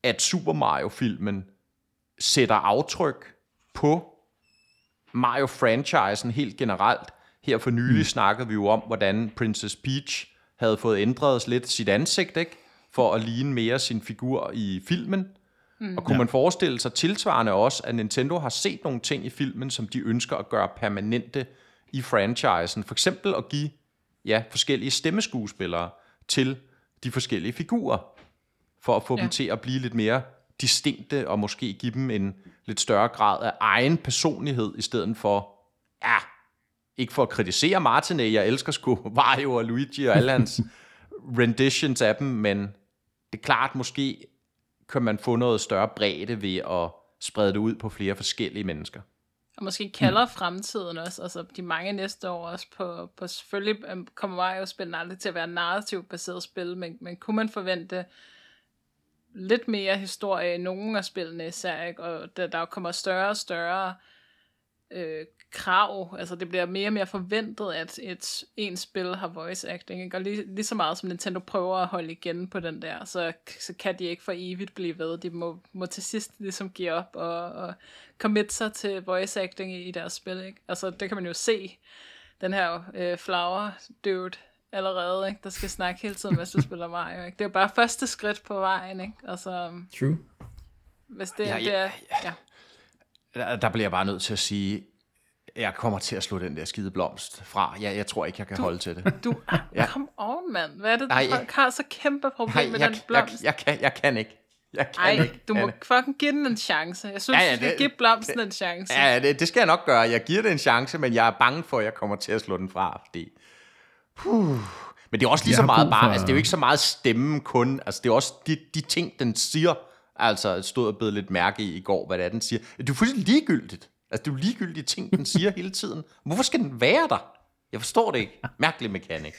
at Super Mario-filmen sætter aftryk på Mario-franchisen helt generelt. Her for nylig mm. snakkede vi jo om, hvordan Princess Peach havde fået ændret lidt sit ansigt, ikke? for at ligne mere sin figur i filmen. Mm. Og kunne ja. man forestille sig tilsvarende også, at Nintendo har set nogle ting i filmen, som de ønsker at gøre permanente i franchisen. For eksempel at give ja, forskellige stemmeskuespillere til de forskellige figurer, for at få ja. dem til at blive lidt mere distinkte, og måske give dem en lidt større grad af egen personlighed, i stedet for, ja, ikke for at kritisere Martin, jeg elsker sgu [LAUGHS] Mario og Luigi og alle hans [LAUGHS] renditions af dem, men det er klart, måske kan man få noget større bredde ved at sprede det ud på flere forskellige mennesker. Og måske kalder mm. fremtiden også, altså de mange næste år også på, på selvfølgelig kommer Mario-spillene aldrig til at være narrativt baseret spil, men, men kunne man forvente lidt mere historie i nogle af spillene især, ikke? og der, der kommer større og større øh, krav, altså det bliver mere og mere forventet, at et en spil har voice acting, ikke? og lige, lige så meget som Nintendo prøver at holde igen på den der, så, så kan de ikke for evigt blive ved, de må, må til sidst ligesom give op og, og commit sig til voice acting i, i deres spil, ikke? altså det kan man jo se, den her øh, flower dude allerede, ikke? der skal snakke hele tiden, hvis du [LAUGHS] spiller Mario, ikke? det er bare første skridt på vejen, ikke? altså, True. Hvis det, ja, det er, ja. Der, der bliver jeg bare nødt til at sige, jeg kommer til at slå den der skide blomst fra. Ja, jeg tror ikke, jeg kan du, holde til det. Du, [LAUGHS] ja. come on, mand. Hvad er det, du jeg, har så kæmpe problem nej, med jeg, den blomst? Jeg, jeg, kan, jeg kan ikke. Jeg kan Ej, ikke, du må fucking give den en chance. Jeg synes, ja, ja, du skal det, give blomsten det, en chance. Ja, det, det skal jeg nok gøre. Jeg giver det en chance, men jeg er bange for, at jeg kommer til at slå den fra, fordi... Puh. Men det er også lige så meget bare... For... Altså, det er jo ikke så meget stemme kun. Altså, det er også de, de ting, den siger. Altså, stod og blev lidt mærke i i går, hvad det er, den siger. Det er fuldstændig ligegyldigt. Altså, det er jo ligegyldige ting, den siger hele tiden. Hvorfor skal den være der? Jeg forstår det ikke. Mærkelig mekanik.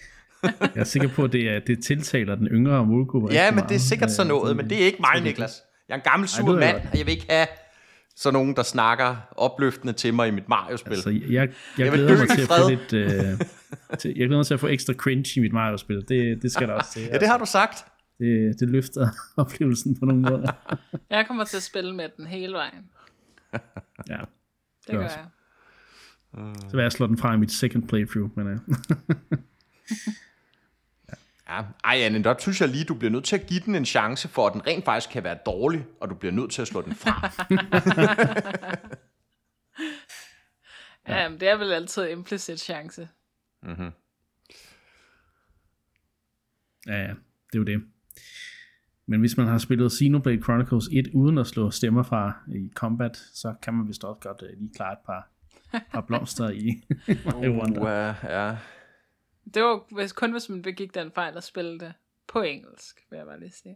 jeg er sikker på, at det, er, det tiltaler den yngre målgruppe. Ja, men det er sikkert sådan noget, men det er ikke mig, Niklas. Jeg er en gammel sur mand, og jeg vil ikke have sådan nogen, der snakker opløftende til mig i mit Mario-spil. Altså, jeg, jeg, jeg, glæder mig til at få lidt... Uh, [LAUGHS] til, jeg glæder mig til at få ekstra cringe i mit Mario-spil. Det, det skal der også til. [LAUGHS] ja, det har du sagt. Det, det løfter [LAUGHS] oplevelsen på nogle måder. [LAUGHS] jeg kommer til at spille med den hele vejen. ja. Det gør jeg. Så vil jeg slå den fra i mit second playthrough, men uh. ja. Ej, Anne, der synes jeg lige, du bliver nødt til at give den en chance, for at den rent faktisk kan være dårlig, og du bliver nødt til at slå den fra. ja, men det er vel altid implicit chance. Mm-hmm. Ja, ja, det er jo det. Men hvis man har spillet Xenoblade Chronicles 1 uden at slå stemmer fra i combat, så kan man vist også godt uh, lige klare et par, par blomster i [LAUGHS] Mario Wonder. Uh, ja. Det var hvis, kun, hvis man begik den fejl at spille det på engelsk, vil jeg bare lige sige.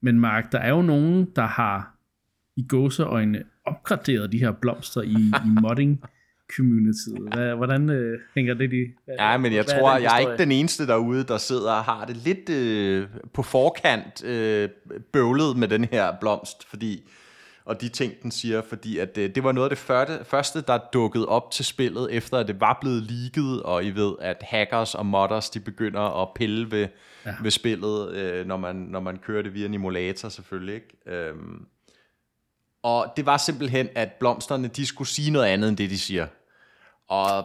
Men Mark, der er jo nogen, der har i gåseøjne opgraderet de her blomster i, i modding [LAUGHS] communityet. Hvad, hvordan øh, hænger det i? Hvad, ja, men jeg hvad tror, er jeg er ikke den eneste derude, der sidder og har det lidt øh, på forkant øh, bøvlet med den her blomst, fordi og de ting, den siger, fordi at det, øh, det var noget af det første, første, der dukkede op til spillet, efter at det var blevet leaget, og I ved, at hackers og modders, de begynder at pille ved, ja. ved spillet, øh, når, man, når man kører det via en emulator selvfølgelig, ikke? Øhm, og det var simpelthen, at blomsterne, de skulle sige noget andet, end det, de siger. Og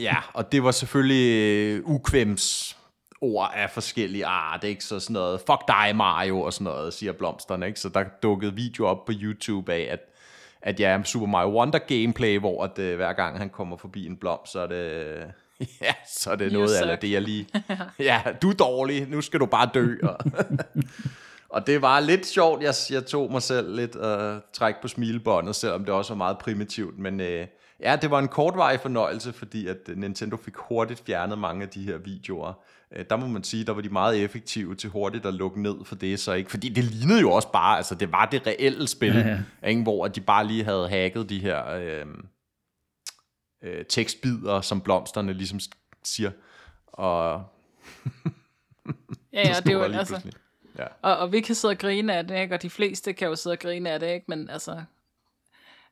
ja, og det var selvfølgelig øh, ukvems ord af forskellige art, ikke? Så sådan noget, fuck dig Mario, og sådan noget, siger blomsterne, ikke? Så der dukkede video op på YouTube af, at, at ja, Super Mario Wonder gameplay, hvor at, uh, hver gang han kommer forbi en blomst, så er det, [LAUGHS] ja, så er det noget af det, jeg lige, [LAUGHS] ja, du er dårlig, nu skal du bare dø, og, [LAUGHS] Og det var lidt sjovt, jeg, jeg tog mig selv lidt at uh, trække på smilebåndet, selvom det også var meget primitivt, men uh, ja, det var en kortvarig fornøjelse, fordi at Nintendo fik hurtigt fjernet mange af de her videoer. Uh, der må man sige, der var de meget effektive til hurtigt at lukke ned for det, så ikke, fordi det lignede jo også bare, altså det var det reelle spil, ja, ja. Ikke, hvor de bare lige havde hacket de her uh, uh, tekstbider, som blomsterne ligesom siger, og ja, ja, [LAUGHS] det jo altså... Ja. Og, og vi kan sidde og grine af det, ikke? og de fleste kan jo sidde og grine af det, ikke? men altså,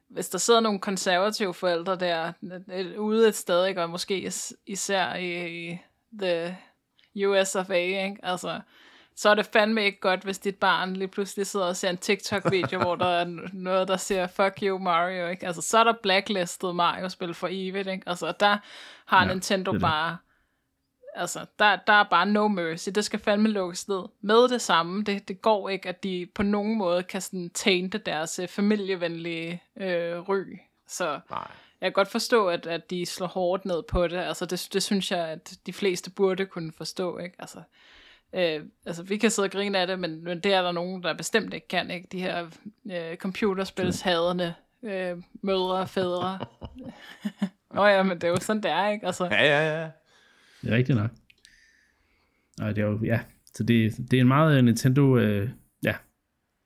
hvis der sidder nogle konservative forældre der ude et sted, ikke? og måske især i, i the US of A, ikke? Altså, så er det fandme ikke godt, hvis dit barn lige pludselig sidder og ser en TikTok-video, hvor der er noget, der siger, fuck you Mario, ikke? Altså, så er der blacklistet Mario-spil for evigt, ikke? Altså, der har ja, Nintendo det det. bare Altså, der, der er bare no mercy. Det skal fandme lukkes ned. Med det samme, det, det går ikke, at de på nogen måde kan sådan tainte deres uh, familievenlige øh, ry. Så Nej. jeg kan godt forstå, at, at de slår hårdt ned på det. Altså, det, det synes jeg, at de fleste burde kunne forstå, ikke? Altså, øh, altså vi kan sidde og grine af det, men, men det er der nogen, der bestemt ikke kan, ikke? De her øh, computerspilshadende øh, mødre og fædre. [LAUGHS] Nå ja, men det er jo sådan, det er, ikke? Altså, ja, ja, ja. Det er rigtigt nok. Og det er jo, ja, så det, det er en meget øh, Nintendo, øh, ja,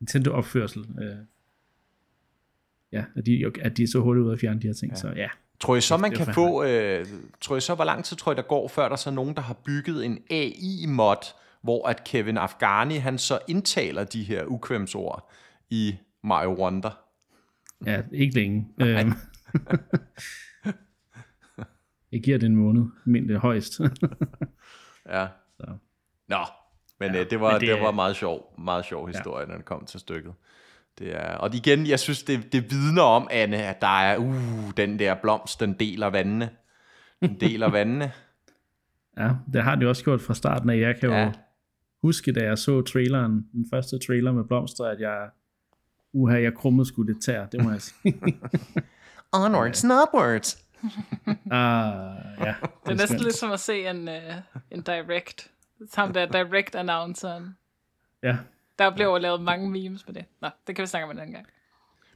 Nintendo opførsel. Øh, ja, at de, at de er så hurtigt ud at fjerne de her ting, ja. så ja. Tror I så, man kan få, øh, tror I så, hvor lang tid tror I, der går, før der så er nogen, der har bygget en AI-mod, hvor at Kevin Afghani, han så indtaler de her ukvemsord i Mario Wonder? Ja, ikke længe. [LAUGHS] [LAUGHS] Jeg giver det en måned, mindre højst. [LAUGHS] ja. Så. Nå, men ja, øh, det, var, men det, det var meget sjov, meget sjov historie, ja. når det kom til stykket. Det er, og igen, jeg synes, det, det vidner om, Anne, at der er, uh, den der blomst, den deler vandene. Den deler vandene. [LAUGHS] Ja, det har det også gjort fra starten af. Jeg kan ja. jo huske, da jeg så traileren, den første trailer med blomster, at jeg, uha, jeg krummede sgu det tær, det må jeg sige. [LAUGHS] Onwards and upwards [LAUGHS] ah, ja. Det er næsten ligesom at se en, uh, en direct. Ham der direct announceren. Ja. Der bliver lavet mange memes på det. Nå, det kan vi snakke om en anden gang.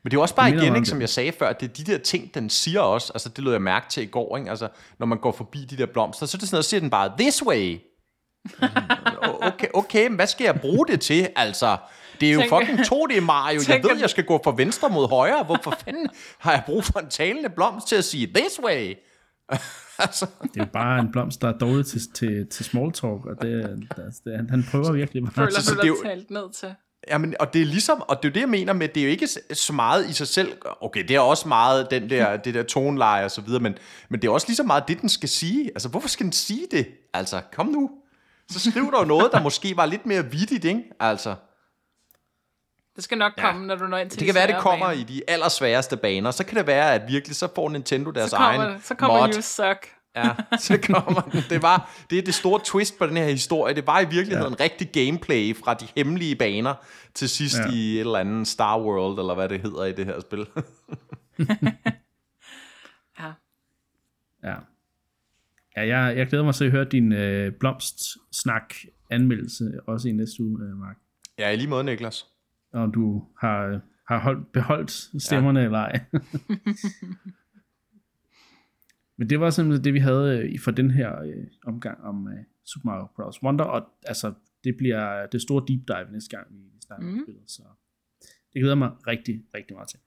Men det er også bare igen, ikke, som jeg sagde før, det er de der ting, den siger også, altså det lød jeg mærke til i går, ikke? altså når man går forbi de der blomster, så er det sådan noget, så siger den bare, this way. [LAUGHS] okay, okay, men hvad skal jeg bruge det til, altså? Det er jo tænker, fucking 2D Mario. Jeg ved, jeg skal gå fra venstre mod højre. Hvorfor fanden har jeg brug for en talende blomst til at sige this way? [LAUGHS] altså. Det er jo bare en blomst, der er dårlig til, til, til small talk, og det, det, det, han, han prøver virkelig meget. Føler du dig talt ned til? Jamen, og det er ligesom, og det er det, jeg mener med, det er jo ikke så meget i sig selv, okay, det er også meget den der, [LAUGHS] det der toneleje og så videre, men, men det er også lige så meget det, den skal sige. Altså, hvorfor skal den sige det? Altså, kom nu. Så skriv der jo noget, der måske var lidt mere vittigt, ikke? Altså. Det skal nok komme, ja. når du når ind til Det kan være, det kommer baner. i de allersværeste baner. Så kan det være, at virkelig så får Nintendo deres så kommer, egen Så kommer mod. You Suck. Ja, [LAUGHS] så kommer den. Det, var, det er det store twist på den her historie. Det var i virkeligheden ja. rigtig gameplay fra de hemmelige baner til sidst ja. i et eller andet Star World, eller hvad det hedder i det her spil. [LAUGHS] ja. Ja. Ja, jeg, jeg glæder mig til at høre din øh, blomst-snak anmeldelse også i næste uge, øh, Mark. Ja, i lige måde, Niklas om du har, har holdt, beholdt stemmerne ja. eller ej. [LAUGHS] Men det var simpelthen det, vi havde øh, for den her øh, omgang om uh, Super Mario Bros. Wonder, og altså, det bliver det store deep dive næste gang, vi snakker mm. om spillet, så det glæder mig rigtig, rigtig meget til.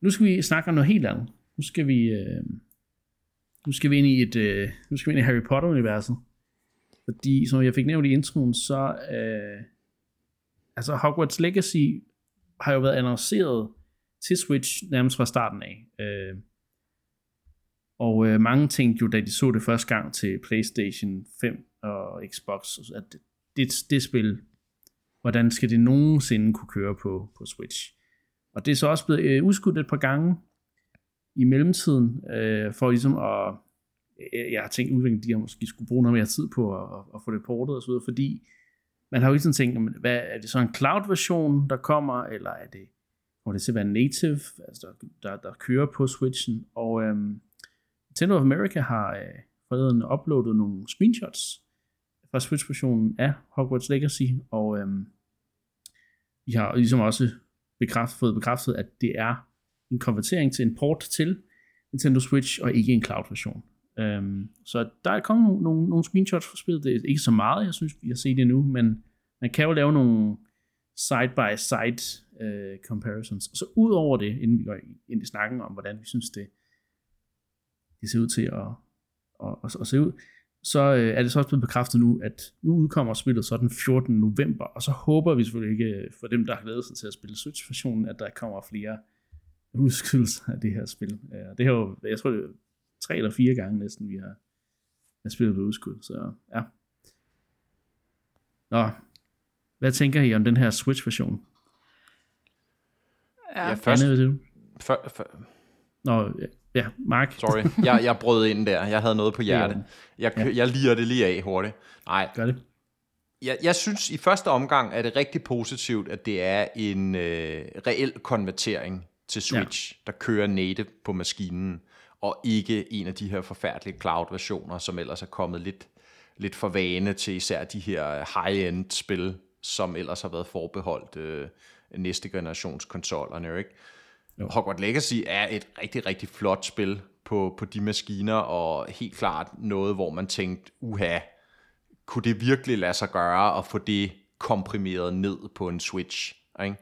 Nu skal vi snakke om noget helt andet. Nu skal vi, øh, nu skal vi ind i et, øh, nu skal vi ind i Harry Potter-universet. Fordi, som jeg fik nævnt i introen, så øh, altså Hogwarts Legacy har jo været annonceret til Switch nærmest fra starten af. Øh, og øh, mange tænkte jo, da de så det første gang til PlayStation 5 og Xbox, at det, det, det spil, hvordan skal det nogensinde kunne køre på, på Switch? Og det er så også blevet øh, udskudt et par gange i mellemtiden, øh, for ligesom at, jeg har tænkt udviklingen, de har måske skulle bruge noget mere tid på at, at, at få det portet og så videre, fordi man har jo ikke tænkt, hvad, er det så en cloud-version, der kommer, eller er det, må det simpelthen native, altså der, der, der kører på Switchen, og øhm, Nintendo of America har øh, forleden uploadet nogle screenshots fra Switch-versionen af Hogwarts Legacy, og øhm, vi har ligesom også bekræftet, fået bekræftet, at det er en konvertering til en port til Nintendo Switch, og ikke en cloud-version. Øhm, så der er kommet nogle, nogle, nogle screenshots fra spillet. Det er ikke så meget, jeg synes, vi har set det nu, men man kan jo lave nogle side-by-side øh, comparisons. Og så ud over det, inden vi går ind i snakken om, hvordan vi synes, det, det ser ud til at, at, at, at se ud, så øh, er det så også blevet bekræftet nu, at nu udkommer spillet så den 14. november, og så håber vi selvfølgelig ikke øh, for dem, der har glædet sig til at spille Switch-versionen, at der kommer flere udskydelser af det her spil. Øh, det her, jo, jeg tror, det er tre eller fire gange næsten, vi har, har spillet på udskud, så ja. Nå, hvad tænker I om den her Switch-version? Ja, ja først... Anne, for, for... Nå, ja, Mark. Sorry, jeg, jeg brød ind der. Jeg havde noget på hjertet. Jeg, ja. jeg liger det lige af hurtigt. Nej. Gør det. Jeg, jeg synes, i første omgang er det rigtig positivt, at det er en øh, reel konvertering til Switch, ja. der kører native på maskinen, og ikke en af de her forfærdelige cloud-versioner, som ellers er kommet lidt, lidt for vane til især de her high-end spil, som ellers har været forbeholdt øh, næste generations konsollerne, ikke? Jo. Hogwarts Legacy er et rigtig, rigtig flot spil på, på de maskiner, og helt klart noget, hvor man tænkte, uha, kunne det virkelig lade sig gøre at få det komprimeret ned på en Switch? Ikke?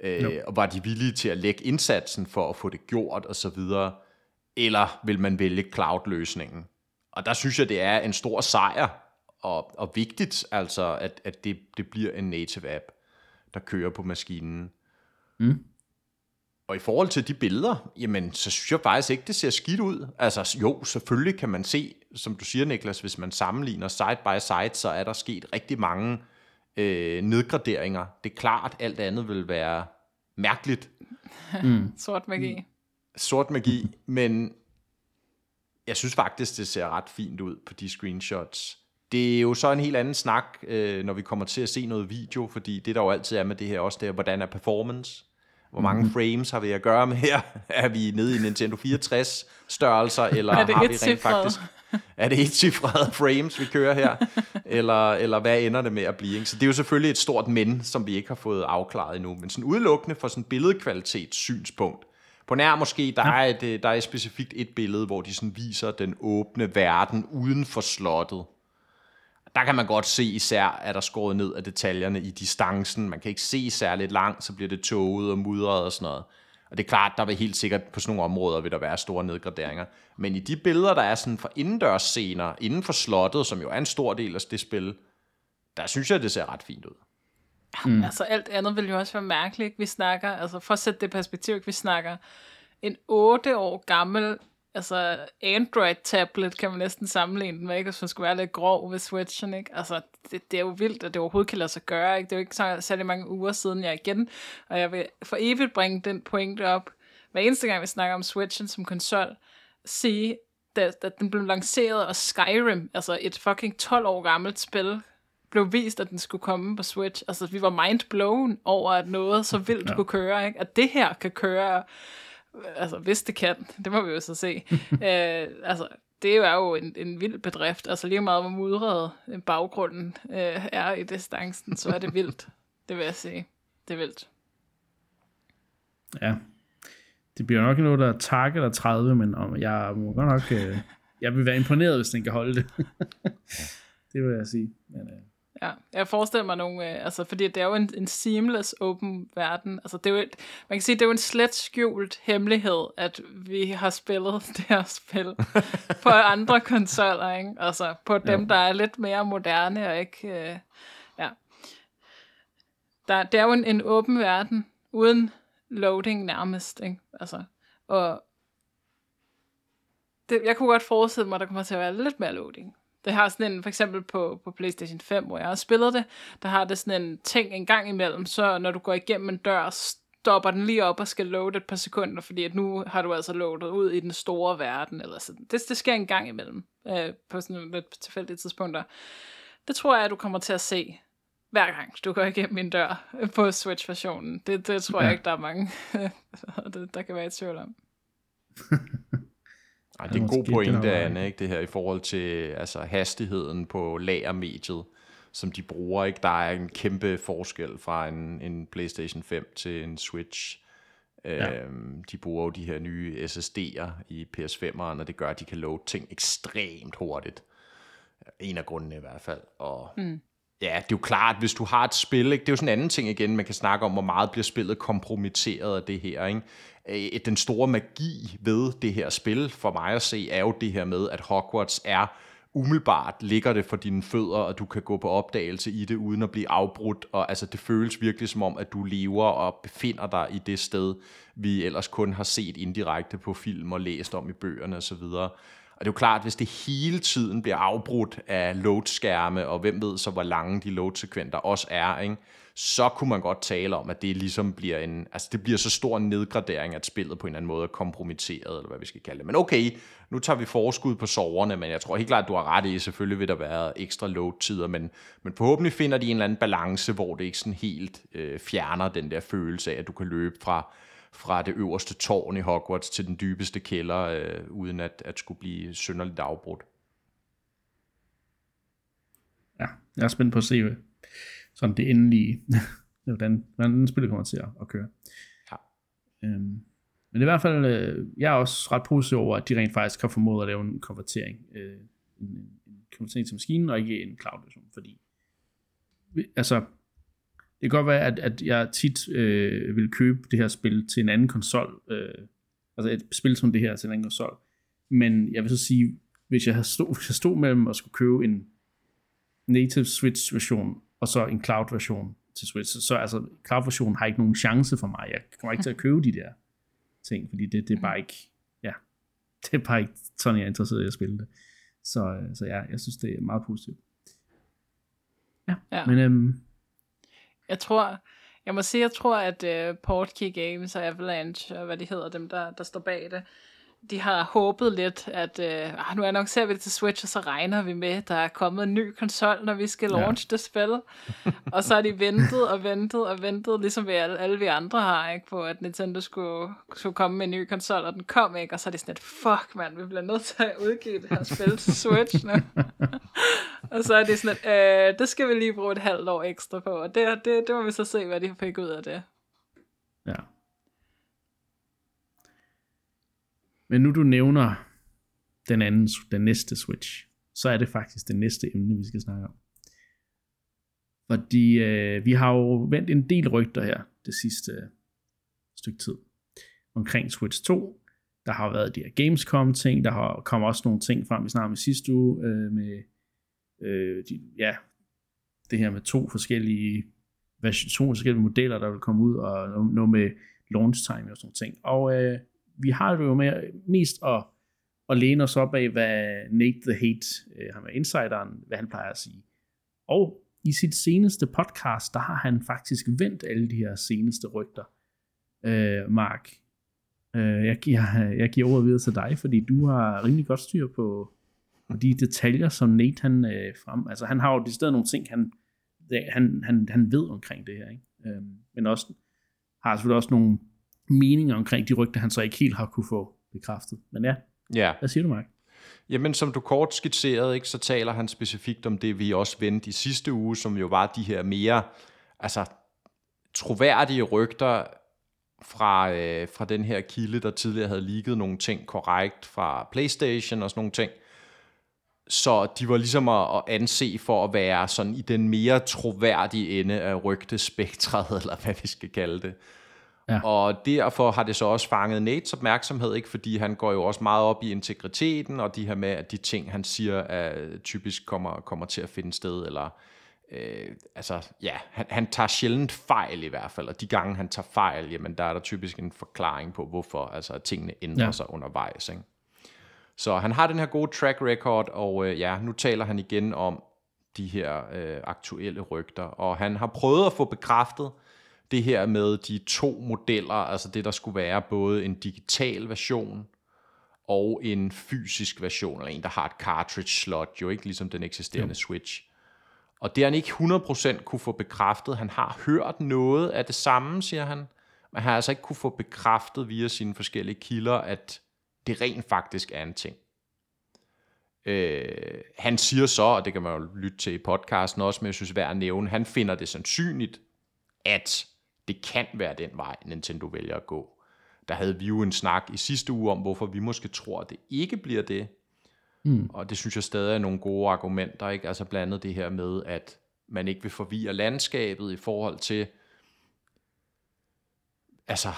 Øh, og var de villige til at lægge indsatsen for at få det gjort og så videre, eller vil man vælge cloud-løsningen? Og der synes jeg, det er en stor sejr, og, og vigtigt, altså, at, at det, det bliver en native app, der kører på maskinen. Mm. Og i forhold til de billeder, jamen, så synes jeg faktisk ikke, det ser skidt ud. Altså jo, selvfølgelig kan man se, som du siger, Niklas, hvis man sammenligner side by side, så er der sket rigtig mange øh, nedgraderinger. Det er klart, alt andet vil være mærkeligt. Mm. Sort magi. Sort magi, men jeg synes faktisk, det ser ret fint ud på de screenshots. Det er jo så en helt anden snak, øh, når vi kommer til at se noget video, fordi det der jo altid er med det her også, det er, hvordan er performance? Hvor mange mm-hmm. frames har vi at gøre med her? [LAUGHS] Er vi nede i Nintendo 64 størrelser, [LAUGHS] eller har vi rent faktisk... Er det et cifrede [LAUGHS] frames, vi kører her? eller, eller hvad ender det med at blive? Ikke? Så det er jo selvfølgelig et stort men, som vi ikke har fået afklaret endnu. Men sådan udelukkende for sådan billedkvalitets synspunkt. På nær måske, der, ja. er et, der er specifikt et billede, hvor de sådan viser den åbne verden uden for slottet der kan man godt se især, at der skåret ned af detaljerne i distancen. Man kan ikke se særligt langt, så bliver det toget og mudret og sådan noget. Og det er klart, der vil helt sikkert på sådan nogle områder vil der være store nedgraderinger. Men i de billeder, der er sådan for indendørs scener, inden for slottet, som jo er en stor del af det spil, der synes jeg, det ser ret fint ud. Mm. Altså alt andet vil jo også være mærkeligt. Vi snakker, altså for at sætte det perspektiv, vi snakker en 8 år gammel altså Android-tablet kan man næsten sammenligne den med, ikke? hvis man skulle være lidt grov ved Switchen, ikke? Altså, det, det er jo vildt, at det overhovedet kan lade sig gøre, ikke? Det er jo ikke så særlig mange uger siden, jeg igen, og jeg vil for evigt bringe den pointe op, hver eneste gang, vi snakker om Switchen som konsol, sige, da, da den blev lanceret, og Skyrim, altså et fucking 12 år gammelt spil, blev vist, at den skulle komme på Switch. Altså, vi var mind blown over, at noget så vildt ja. kunne køre, ikke? At det her kan køre altså hvis det kan, det må vi jo så se. [LAUGHS] øh, altså, det er jo en, en vild bedrift. Altså lige meget hvor mudret baggrunden øh, er i distancen, så er det vildt. Det vil jeg sige. Det er vildt. Ja. Det bliver nok noget, der er tak eller 30, men om jeg må godt nok... Øh, jeg vil være imponeret, hvis den kan holde det. [LAUGHS] det vil jeg sige. Men, øh, Ja, jeg forestiller mig nogle, øh, altså, fordi det er jo en, en seamless open verden. Altså, det er jo et, man kan sige, det er jo en slet skjult hemmelighed, at vi har spillet [LAUGHS] det her spil på andre [LAUGHS] konsoller, ikke? Altså, på dem, ja. der er lidt mere moderne og ikke, øh, ja. Der, det er jo en, en åben verden, uden loading nærmest, ikke? Altså, og det, jeg kunne godt forestille mig, at der kommer til at være lidt mere loading. Det har sådan en, for eksempel på, på PlayStation 5, hvor jeg har spillet det, der har det sådan en ting en gang imellem, så når du går igennem en dør, stopper den lige op og skal loade et par sekunder, fordi at nu har du altså loadet ud i den store verden, eller sådan. Det, det sker en gang imellem, øh, på sådan nogle lidt tilfældige tidspunkter. Det tror jeg, at du kommer til at se hver gang du går igennem en dør på Switch-versionen. Det, det tror ja. jeg ikke, der er mange, [LAUGHS] der kan være et tvivl om. [LAUGHS] Ej, det er en god pointe, Anne, ikke? det her i forhold til altså, hastigheden på lagermediet, som de bruger. Ikke? Der er en kæmpe forskel fra en, en PlayStation 5 til en Switch. Ja. Øhm, de bruger jo de her nye SSD'er i PS5'eren, og det gør, at de kan load ting ekstremt hurtigt. En af grundene i hvert fald. Og mm ja, det er jo klart, hvis du har et spil, ikke? det er jo sådan en anden ting igen, man kan snakke om, hvor meget bliver spillet kompromitteret af det her. Ikke? Øh, den store magi ved det her spil, for mig at se, er jo det her med, at Hogwarts er umiddelbart ligger det for dine fødder, og du kan gå på opdagelse i det, uden at blive afbrudt, og altså det føles virkelig som om, at du lever og befinder dig i det sted, vi ellers kun har set indirekte på film og læst om i bøgerne osv., og det er jo klart, hvis det hele tiden bliver afbrudt af load-skærme, og hvem ved så, hvor lange de load-sekventer også er, ikke? så kunne man godt tale om, at det ligesom bliver en, altså det bliver så stor en nedgradering, at spillet på en eller anden måde er kompromitteret, eller hvad vi skal kalde det. Men okay, nu tager vi forskud på soverne, men jeg tror helt klart, at du har ret i, selvfølgelig vil der være ekstra load-tider, men, men forhåbentlig finder de en eller anden balance, hvor det ikke sådan helt øh, fjerner den der følelse af, at du kan løbe fra, fra det øverste tårn i Hogwarts til den dybeste kælder, øh, uden at, at skulle blive synderligt afbrudt. Ja, jeg er spændt på at se, sådan det endelige, [LAUGHS] hvordan, hvordan spillet kommer til at, at køre. Ja. Øhm, men i hvert fald, øh, jeg er også ret positiv over, at de rent faktisk har formået at lave en konvertering, øh, en, en konvertering til maskinen, og ikke en cloud version, fordi altså, det kan godt være, at, at jeg tit øh, vil købe det her spil til en anden konsol, øh, altså et spil som det her til en anden konsol, men jeg vil så sige, hvis jeg, stod, [LAUGHS] hvis jeg stod mellem at skulle købe en native Switch version og så en cloud-version til Switch. Så, så altså, cloud-versionen har ikke nogen chance for mig. Jeg kommer ikke til at købe de der ting, fordi det, det er bare ikke, ja, [LAUGHS] det er bare ikke sådan, jeg er interesseret i at spille det. Så, så ja, jeg synes, det er meget positivt. Ja, ja. men øhm, jeg tror, jeg må sige, jeg tror, at uh, Portkey Games og Avalanche, og hvad de hedder, dem der, der står bag det, de har håbet lidt, at øh, ah, nu annoncerer vi det til Switch, og så regner vi med, at der er kommet en ny konsol, når vi skal launch ja. det spil. [LAUGHS] og så har de ventet og ventet og ventet, ligesom vi alle, alle vi andre har, ikke, på at Nintendo skulle, skulle komme med en ny konsol, og den kom ikke, og så er det sådan et, fuck mand, vi bliver nødt til at udgive det her spil til Switch nu. [LAUGHS] og så er det sådan et, øh, det skal vi lige bruge et halvt år ekstra på, og det, det, det må vi så se, hvad de fik ud af det. Ja. Men nu du nævner den anden, den næste Switch, så er det faktisk det næste emne, vi skal snakke om. Fordi øh, vi har jo vendt en del rygter her det sidste øh, stykke tid omkring Switch 2. Der har været de her Gamescom-ting, der har kommet også nogle ting frem, vi snakkede i sidste uge, øh, med øh, de, ja, det her med to forskellige to forskellige modeller, der vil komme ud, og noget med launch time og sådan ting. Og øh, vi har det jo med mest at, at læne os op af, hvad Nate the Hate, øh, ham er insideren, hvad han plejer at sige. Og i sit seneste podcast, der har han faktisk vendt alle de her seneste rygter. Øh, Mark, øh, jeg, giver, jeg giver ordet videre til dig, fordi du har rimelig godt styr på, på de detaljer, som Nate han øh, frem. Altså han har jo de steder nogle ting, han, han, han, han ved omkring det her. Ikke? Øh, men også har selvfølgelig også nogle meninger omkring de rygter, han så ikke helt har kunne få bekræftet. Men ja, ja. hvad siger du, Mark? Jamen, som du kort skitserede, ikke, så taler han specifikt om det, vi også vendte i sidste uge, som jo var de her mere altså, troværdige rygter fra, øh, fra den her kilde, der tidligere havde ligget nogle ting korrekt fra PlayStation og sådan nogle ting. Så de var ligesom at, at anse for at være sådan i den mere troværdige ende af rygtespektret, [LAUGHS] eller hvad vi skal kalde det. Ja. Og derfor har det så også fanget Nates opmærksomhed, ikke? fordi han går jo også meget op i integriteten, og de her med, at de ting, han siger, er, typisk kommer, kommer til at finde sted, eller øh, altså, ja, han, han tager sjældent fejl i hvert fald, og de gange, han tager fejl, jamen, der er der typisk en forklaring på, hvorfor altså, at tingene ændrer ja. sig undervejs. Ikke? Så han har den her gode track record, og øh, ja, nu taler han igen om de her øh, aktuelle rygter, og han har prøvet at få bekræftet, det her med de to modeller, altså det der skulle være både en digital version og en fysisk version, eller en, der har et cartridge slot, jo ikke ligesom den eksisterende jo. Switch. Og det han ikke 100% kunne få bekræftet, han har hørt noget af det samme, siger han, men han har altså ikke kunne få bekræftet via sine forskellige kilder, at det rent faktisk er en ting. Øh, han siger så, og det kan man jo lytte til i podcasten også, men jeg synes værd at nævne, han finder det sandsynligt, at det kan være den vej, Nintendo vælger at gå. Der havde vi jo en snak i sidste uge om, hvorfor vi måske tror, at det ikke bliver det. Mm. Og det synes jeg stadig er nogle gode argumenter, ikke? Altså blandt andet det her med, at man ikke vil forvirre landskabet i forhold til, altså,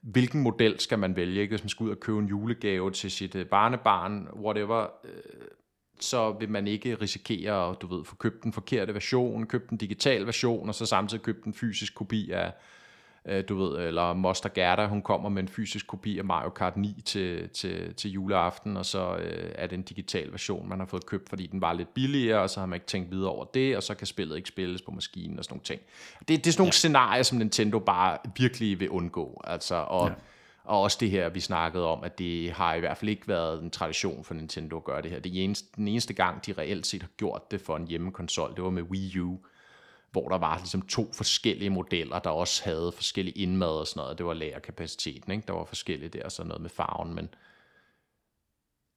hvilken model skal man vælge, ikke? hvis man skal ud og købe en julegave til sit øh, barnebarn, whatever, øh, så vil man ikke risikere at du ved, få købt den forkerte version, købt den digital version, og så samtidig købt en fysisk kopi af, øh, du ved, eller Moster Gerda, hun kommer med en fysisk kopi af Mario Kart 9 til, til, til juleaften, og så øh, er det en digital version, man har fået købt, fordi den var lidt billigere, og så har man ikke tænkt videre over det, og så kan spillet ikke spilles på maskinen og sådan nogle ting. Det, det er sådan nogle ja. scenarier, som Nintendo bare virkelig vil undgå, altså, og ja. Og også det her, vi snakkede om, at det har i hvert fald ikke været en tradition for Nintendo at gøre det her. Det eneste, den eneste gang, de reelt set har gjort det for en hjemmekonsol, det var med Wii U, hvor der var ligesom to forskellige modeller, der også havde forskellige indmad og sådan noget. Det var lagerkapaciteten, ikke? Der var forskellige der, og sådan noget med farven, men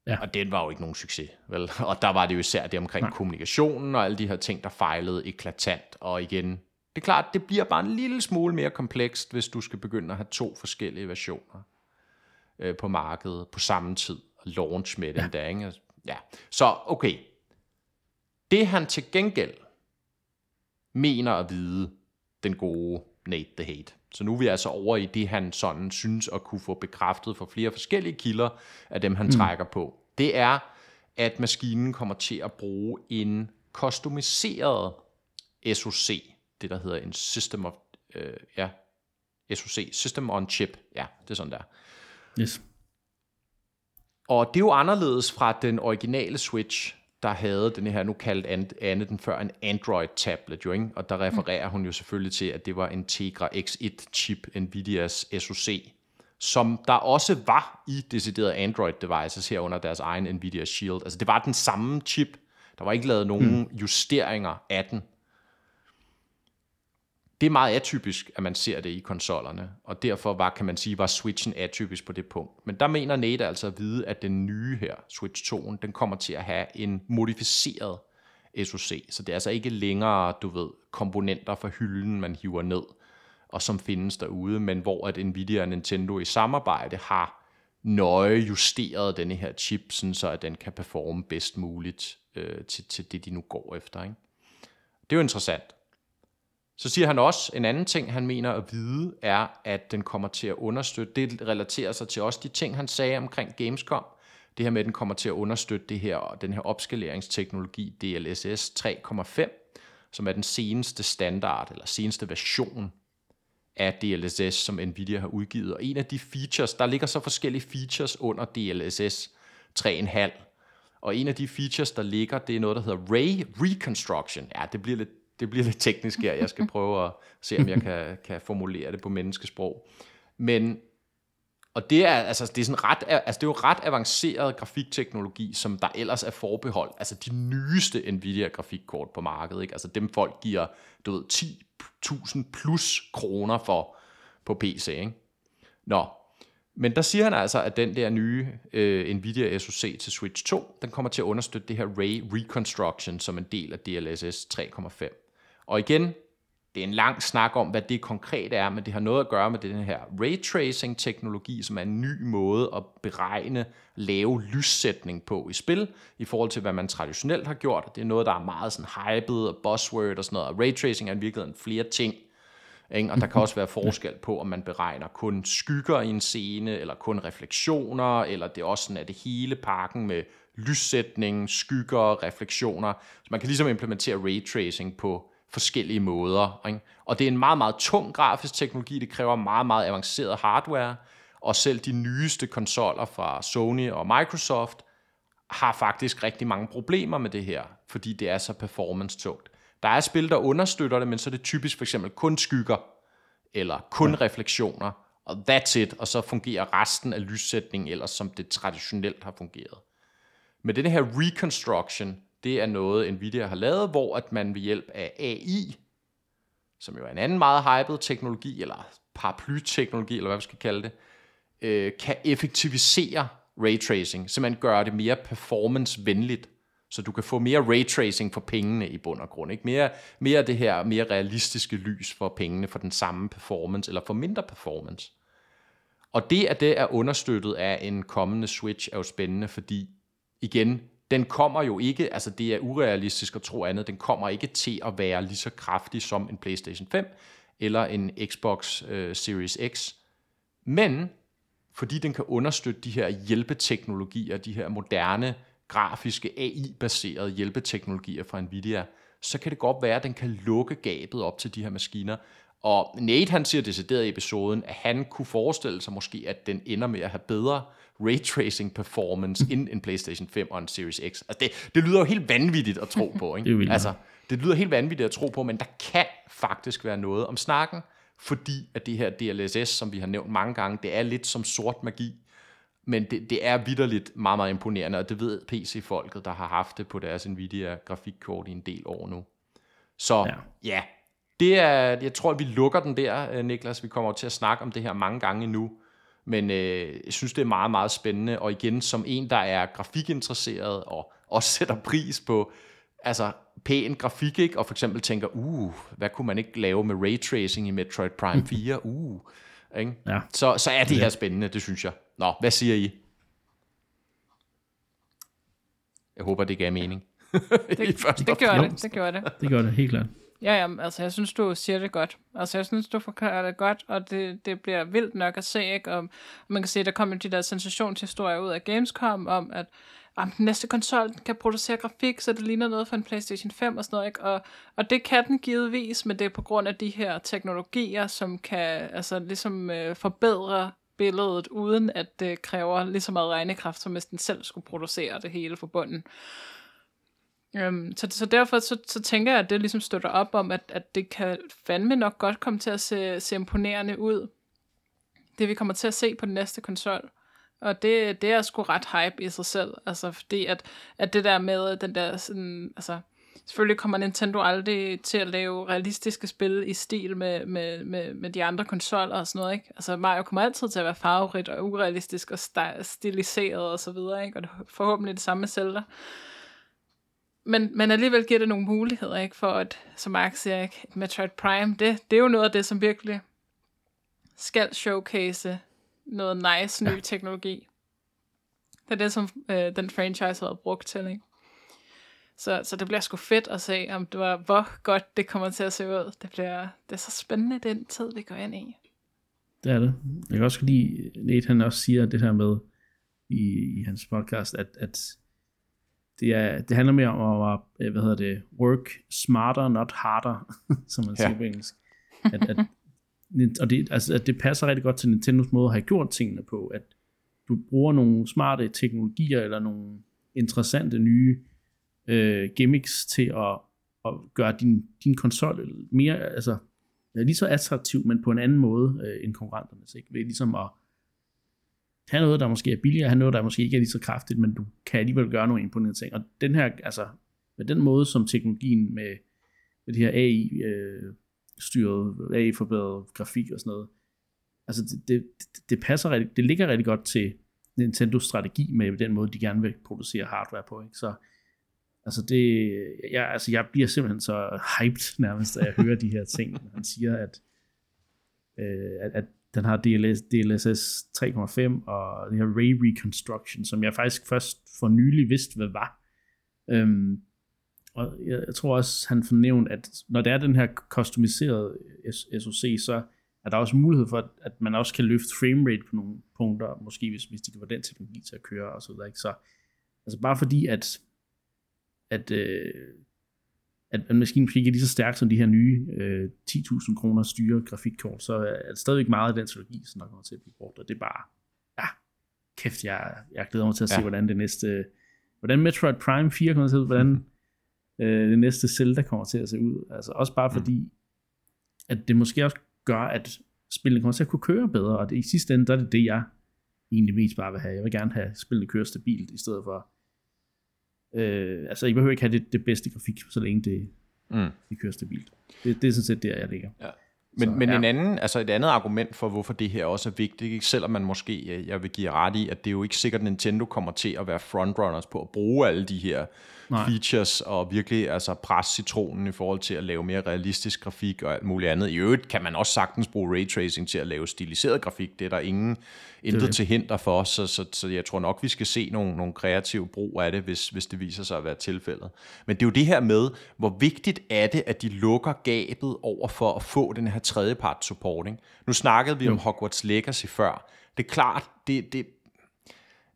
Ja. Og den var jo ikke nogen succes, vel? [LAUGHS] Og der var det jo især det omkring Nej. kommunikationen og alle de her ting, der fejlede eklatant. Og igen, det er klart, det bliver bare en lille smule mere komplekst, hvis du skal begynde at have to forskellige versioner øh, på markedet på samme tid, og launch med ja. den der, ikke? Ja. Så okay, det han til gengæld mener at vide, den gode Nate the Hate. Så nu er vi altså over i det, han sådan synes at kunne få bekræftet for flere forskellige kilder af dem, han mm. trækker på. Det er, at maskinen kommer til at bruge en kostumiseret SoC, det der hedder en System of, øh, ja, SoC, System on Chip, ja, det er sådan der. Yes. Og det er jo anderledes fra den originale Switch, der havde den her, nu kaldt Anne den før en Android-tablet, jo, ikke? og der refererer hun jo selvfølgelig til, at det var en Tegra X1-chip, Nvidias SoC, som der også var i deciderede Android-devices her under deres egen Nvidia Shield. Altså det var den samme chip, der var ikke lavet nogen mm. justeringer af den det er meget atypisk, at man ser det i konsollerne, og derfor var, kan man sige, var Switchen atypisk på det punkt. Men der mener Nate altså at vide, at den nye her, Switch 2'en, den kommer til at have en modificeret SoC, så det er altså ikke længere, du ved, komponenter fra hylden, man hiver ned, og som findes derude, men hvor at Nvidia og Nintendo i samarbejde har nøje justeret denne her chip, sådan så at den kan performe bedst muligt øh, til, til det, de nu går efter. Ikke? Det er jo interessant. Så siger han også, en anden ting, han mener at vide, er, at den kommer til at understøtte, det relaterer sig til også de ting, han sagde omkring Gamescom, det her med, at den kommer til at understøtte det her, den her opskaleringsteknologi DLSS 3.5, som er den seneste standard, eller seneste version af DLSS, som Nvidia har udgivet. Og en af de features, der ligger så forskellige features under DLSS 3.5, og en af de features, der ligger, det er noget, der hedder Ray Reconstruction. Ja, det bliver lidt det bliver lidt teknisk her. Jeg skal [LAUGHS] prøve at se, om jeg kan, kan formulere det på menneskesprog. Men, og det er, altså, det er, sådan ret, altså, det er jo ret avanceret grafikteknologi, som der ellers er forbeholdt. Altså de nyeste Nvidia-grafikkort på markedet. Ikke? Altså dem folk giver, du ved, 10.000 plus kroner for på PC. Ikke? Nå, men der siger han altså, at den der nye øh, Nvidia SoC til Switch 2, den kommer til at understøtte det her Ray Reconstruction som en del af DLSS 3.5. Og igen, det er en lang snak om, hvad det konkret er, men det har noget at gøre med den her raytracing-teknologi, som er en ny måde at beregne lave lyssætning på i spil, i forhold til, hvad man traditionelt har gjort. Det er noget, der er meget sådan hyped og buzzword og sådan noget. Og raytracing er i virkeligheden flere ting. Ikke? Og der kan også være forskel på, om man beregner kun skygger i en scene, eller kun refleksioner, eller det er også sådan, at det hele pakken med lyssætning, skygger, refleksioner. Så man kan ligesom implementere raytracing på forskellige måder. Ikke? Og det er en meget, meget tung grafisk teknologi, det kræver meget, meget avanceret hardware, og selv de nyeste konsoller fra Sony og Microsoft har faktisk rigtig mange problemer med det her, fordi det er så performance-tungt. Der er spil, der understøtter det, men så er det typisk for eksempel kun skygger, eller kun ja. refleksioner, og that's it, og så fungerer resten af lyssætningen ellers, som det traditionelt har fungeret. Med den her reconstruction, det er noget, Nvidia har lavet, hvor at man ved hjælp af AI, som jo er en anden meget hyped teknologi, eller paraplyteknologi, eller hvad vi skal kalde det, øh, kan effektivisere raytracing, man gør det mere performance-venligt, så du kan få mere raytracing for pengene i bund og grund. Ikke? Mere, mere det her mere realistiske lys for pengene for den samme performance, eller for mindre performance. Og det, at det er understøttet af en kommende Switch, er jo spændende, fordi igen, den kommer jo ikke, altså det er urealistisk at tro andet, den kommer ikke til at være lige så kraftig som en PlayStation 5 eller en Xbox øh, Series X. Men fordi den kan understøtte de her hjælpeteknologier, de her moderne grafiske AI-baserede hjælpeteknologier fra Nvidia, så kan det godt være, at den kan lukke gabet op til de her maskiner. Og Nate han siger decideret i episoden, at han kunne forestille sig måske, at den ender med at have bedre ray tracing performance end en PlayStation 5 og en Series X. Altså det, det lyder jo helt vanvittigt at tro på. [LAUGHS] Ikke? det altså, det lyder helt vanvittigt at tro på, men der kan faktisk være noget om snakken, fordi at det her DLSS, som vi har nævnt mange gange, det er lidt som sort magi. Men det, det er vidderligt meget, meget imponerende, og det ved PC-folket, der har haft det på deres Nvidia-grafikkort i en del år nu. Så ja, ja det er, jeg tror, at vi lukker den der, øh, Niklas. Vi kommer til at snakke om det her mange gange nu. Men øh, jeg synes, det er meget, meget spændende. Og igen, som en, der er grafikinteresseret og også [LAUGHS] sætter pris på altså, pæn grafik, ikke? og for eksempel tænker, uh, hvad kunne man ikke lave med ray tracing i Metroid Prime [LAUGHS] 4? Uh, ikke? Ja. Så, så er det her spændende, det synes jeg. Nå, hvad siger I? Jeg håber, det gav mening. det, [LAUGHS] det, gør det, det gør det. Det gør det, helt klart. Ja, ja, altså jeg synes, du siger det godt. Altså jeg synes, du forklarer det godt, og det, det bliver vildt nok at se, ikke? Og man kan se, der kommer de der sensationshistorier ud af Gamescom om, at om den næste konsol kan producere grafik, så det ligner noget for en PlayStation 5 og sådan noget, ikke? Og, og det kan den givetvis, men det er på grund af de her teknologier, som kan altså ligesom øh, forbedre billedet, uden at det kræver lige så meget regnekraft, som hvis den selv skulle producere det hele for bunden. Øhm, så, så derfor så, så tænker jeg, at det ligesom støtter op om, at, at det kan fandme nok godt komme til at se, se imponerende ud. Det vi kommer til at se på den næste konsol. Og det, det er sgu ret hype i sig selv. Altså fordi at, at det der med den der sådan, altså selvfølgelig kommer Nintendo aldrig til at lave realistiske spil i stil med, med, med, med de andre konsoller og sådan noget, ikke? Altså Mario kommer altid til at være farverigt og urealistisk og stiliseret og så videre, ikke? Og det forhåbentlig det samme med Zelda. Men, men alligevel giver det nogle muligheder, ikke? For at, som Mark siger, ikke? Metroid Prime, det, det er jo noget af det, som virkelig skal showcase noget nice ny ja. teknologi. Det er det, som øh, den franchise har været brugt til, ikke? Så, så det bliver sgu fedt at se, om det var, hvor godt det kommer til at se ud. Det, bliver, det er så spændende, den tid, vi går ind i. Det er det. Jeg kan også lide, Nate han også siger det her med i, i hans podcast, at, at det, er, det handler mere om at, øh, hvad hedder det, work smarter, not harder, [LAUGHS] som man ja. siger på engelsk. At, at, og det, altså, at det passer rigtig godt til Nintendos måde at have gjort tingene på, at du bruger nogle smarte teknologier, eller nogle interessante nye øh, gimmicks til at, at gøre din, din konsol mere, altså lige så attraktiv, men på en anden måde øh, end konkurrenterne. Ikke? Ved ligesom at have noget, der måske er billigere, have noget, der måske ikke er lige så kraftigt, men du kan alligevel gøre nogle imponerende ting. Og den her, altså, med den måde, som teknologien med, med det her AI øh, AI forbedret grafik og sådan noget, altså det, det, det passer rigtig, det ligger rigtig godt til Nintendos strategi med den måde, de gerne vil producere hardware på. Ikke? Så altså det, jeg, altså jeg bliver simpelthen så hyped nærmest, da jeg hører de her ting. Han siger, at, øh, at, at den har DLS, DLSS 3.5 og det her Ray Reconstruction, som jeg faktisk først for nylig vidste, hvad var. Øhm, og jeg, jeg tror også, han fornævnte, at når der er den her customiserede SoC, så er der også mulighed for, at, man også kan løfte framerate på nogle punkter, måske hvis, hvis de kan få den teknologi til at køre og så videre. Ikke? Så altså bare fordi, at, at øh, at, at maskinen måske ikke er lige så stærk som de her nye øh, 10.000 kroner styre grafikkort, så er det stadigvæk meget af den teknologi, som der kommer til at blive brugt, og det er bare, ja, kæft, jeg, jeg glæder mig til at se, ja. hvordan det næste, hvordan Metroid Prime 4 kommer til at se ud, hvordan [LAUGHS] øh, det næste Zelda kommer til at se ud, altså også bare mm. fordi, at det måske også gør, at spillene kommer til at kunne køre bedre, og det, i sidste ende, der er det det, jeg egentlig mest bare vil have. Jeg vil gerne have spillene køre stabilt, i stedet for Øh, altså, I behøver ikke have det, det bedste grafik, så længe det, mm. det kører stabilt. Det, det er sådan set der, jeg ligger. Ja. Men, så, men ja. en anden, altså et andet argument for, hvorfor det her også er vigtigt, ikke? selvom man måske, jeg vil give ret i, at det er jo ikke sikkert, at Nintendo kommer til at være frontrunners på at bruge alle de her Nej. features og virkelig altså presse citronen i forhold til at lave mere realistisk grafik og alt muligt andet. I øvrigt kan man også sagtens bruge ray tracing til at lave stiliseret grafik. Det er der ingen intet det. til hinder for, så, så, så jeg tror nok, vi skal se nogle, nogle kreative brug af det, hvis, hvis det viser sig at være tilfældet. Men det er jo det her med, hvor vigtigt er det, at de lukker gabet over for at få den her tredjepart supporting. Nu snakkede vi jo. om Hogwarts Legacy før. Det er klart, det, det,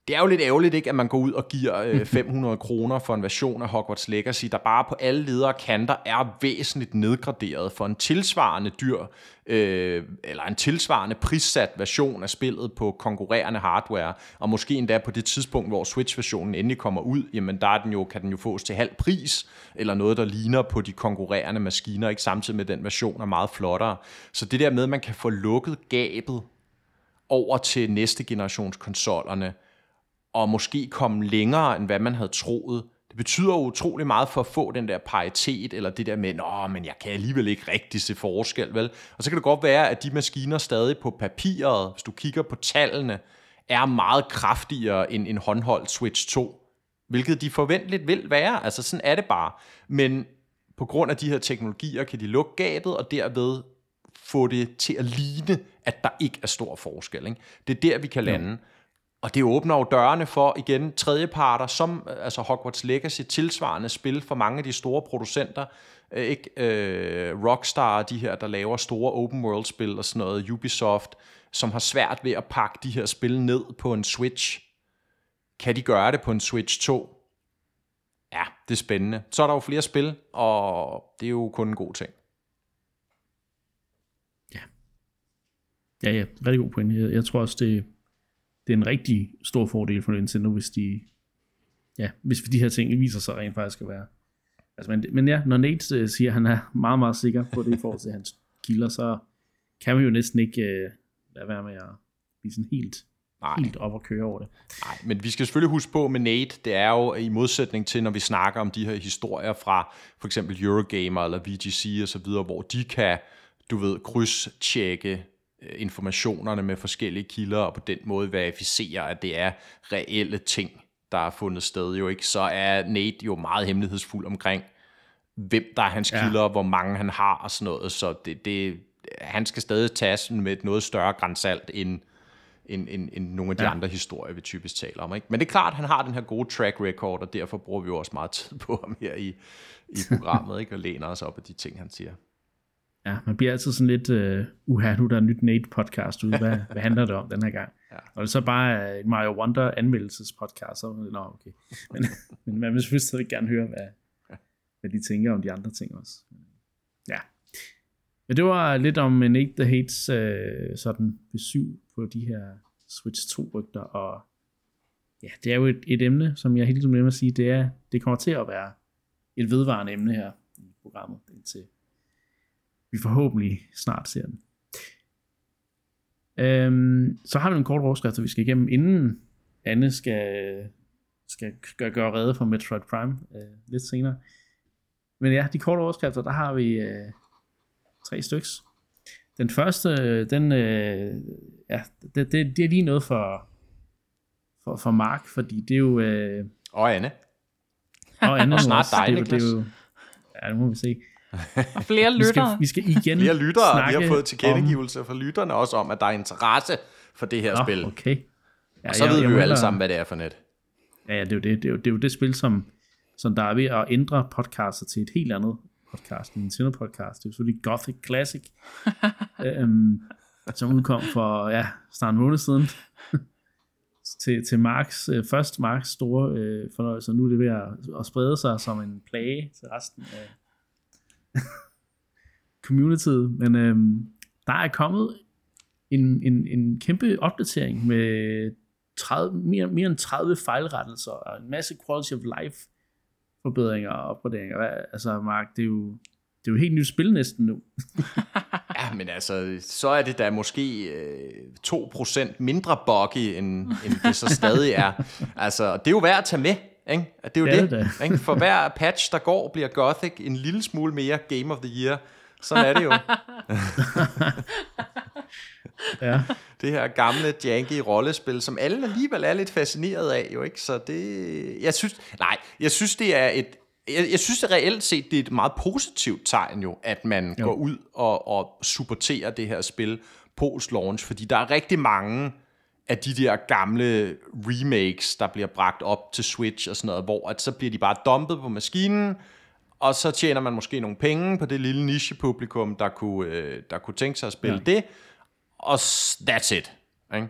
det er jo lidt ærgerligt, ikke, at man går ud og giver øh, [LAUGHS] 500 kroner for en version af Hogwarts Legacy, der bare på alle ledere kanter er væsentligt nedgraderet for en tilsvarende dyr, øh, eller en tilsvarende prissat version af spillet på konkurrerende hardware, og måske endda på det tidspunkt, hvor Switch-versionen endelig kommer ud, jamen der er den jo, kan den jo fås til halv pris, eller noget, der ligner på de konkurrerende maskiner, ikke samtidig med den version er meget flottere. Så det der med, at man kan få lukket gabet over til næste generations konsollerne, og måske komme længere, end hvad man havde troet. Det betyder jo utrolig meget for at få den der paritet, eller det der med, nå, men jeg kan alligevel ikke rigtig se forskel, vel? Og så kan det godt være, at de maskiner stadig på papiret, hvis du kigger på tallene, er meget kraftigere end en håndholdt Switch 2. Hvilket de forventeligt vil være, altså sådan er det bare. Men på grund af de her teknologier kan de lukke gabet, og derved få det til at ligne, at der ikke er stor forskel. Ikke? Det er der, vi kan lande. Ja. Og det åbner jo dørene for igen tredjeparter, som øh, altså Hogwarts Legacy, tilsvarende spil for mange af de store producenter. Øh, ikke øh, Rockstar, de her, der laver store open world spil og sådan noget, Ubisoft, som har svært ved at pakke de her spil ned på en Switch. Kan de gøre det på en Switch 2? Ja, det er spændende. Så er der jo flere spil, og det er jo kun en god ting. Ja. Ja, ja, rigtig god point. Jeg, jeg tror også, det, det er en rigtig stor fordel for Nintendo, hvis de, ja, hvis de her ting viser sig rent faktisk at være. Altså, men, men ja, når Nate uh, siger, at han er meget, meget sikker på det i forhold til hans kilder, så kan man jo næsten ikke uh, lade være med at blive sådan helt, Nej. helt op og køre over det. Nej, men vi skal selvfølgelig huske på med Nate, det er jo i modsætning til, når vi snakker om de her historier fra for eksempel Eurogamer eller VGC og så videre, hvor de kan, du ved, kryds-tjekke Øh, informationerne med forskellige kilder, og på den måde verificere, at det er reelle ting, der er fundet sted jo ikke, så er Nate jo meget hemmelighedsfuld omkring, hvem der er hans ja. kilder, hvor mange han har og sådan noget, så det, det, han skal stadig tages med et noget større grænsalt end, end, end, end nogle af de ja. andre historier, vi typisk taler om. Ikke? Men det er klart, han har den her gode track record, og derfor bruger vi jo også meget tid på ham her i, i programmet, ikke? og læner os op af de ting, han siger. Ja, man bliver altid sådan lidt, uh, uha, nu er der en nyt Nate-podcast ude, hvad, hvad handler det om den her gang? [LAUGHS] Ja. Og det er så bare en Mario Wonder anmeldelsespodcast, så nå, okay. Men, [LAUGHS] men man vil selvfølgelig stadig gerne høre, hvad, hvad de tænker om de andre ting også. Ja. Ja, det var lidt om Nate the Hates uh, sådan besøg på de her Switch 2-rygter, og ja, det er jo et, et emne, som jeg helt med at sige, det, er, det kommer til at være et vedvarende emne her i programmet, indtil vi forhåbentlig snart ser den. Øhm, så har vi en kort overskrift, vi skal igennem, inden Anne skal, skal gøre, gøre redde for Metroid Prime øh, lidt senere. Men ja, de korte overskrifter, der har vi øh, tre styks. Den første, den, øh, ja, det, det, det er lige noget for, for, for Mark, fordi det er jo... Øh, og Anne. Og Anne og snart dig, det, det, er jo, ja, det må vi se. Og flere lyttere. [LAUGHS] Vi skal, vi skal igen Flere lyttere, vi har fået tilkendegivelser om... fra lytterne også om, at der er interesse for det her Nå, spil. Okay. Ja, og så jeg, ved vi jo alle sammen, hvad det er for net. Ja, ja det, er jo det, det, er jo, det er jo det spil, som, som der er ved at ændre podcaster til et helt andet podcast, en Nintendo podcast. Det er jo selvfølgelig Gothic Classic, [LAUGHS] øhm, som udkom for ja, snart en måned siden. [LAUGHS] til, til Marks, øh, først Marks store øh, fornøjelse, og nu er det ved at, at sprede sig som en plage til resten af, communityet, men øhm, der er kommet en, en, en kæmpe opdatering med 30, mere, mere end 30 fejlrettelser og en masse quality of life forbedringer og opgraderinger. Altså Mark, det er jo, det er jo helt nyt spil næsten nu. [LAUGHS] ja, men altså, så er det da måske øh, 2% mindre buggy, end, end det så stadig er. [LAUGHS] Altså, det er jo værd at tage med. Ikke? Det er jo det. det. Ikke? For [LAUGHS] hver patch, der går, bliver Gothic en lille smule mere Game of the Year. Sådan er det jo. [LAUGHS] ja. Det her gamle janky rollespil, som alle alligevel er lidt fascineret af, jo ikke? Så det... Jeg synes... Nej, jeg synes, det er et... Jeg, jeg synes det reelt set, det er et meget positivt tegn jo, at man jo. går ud og, og supporterer det her spil post-launch, fordi der er rigtig mange af de der gamle remakes, der bliver bragt op til Switch og sådan noget, hvor at så bliver de bare dumpet på maskinen, og så tjener man måske nogle penge på det lille niche-publikum, der kunne, øh, der kunne tænke sig at spille ja. det, og that's it. Ikke?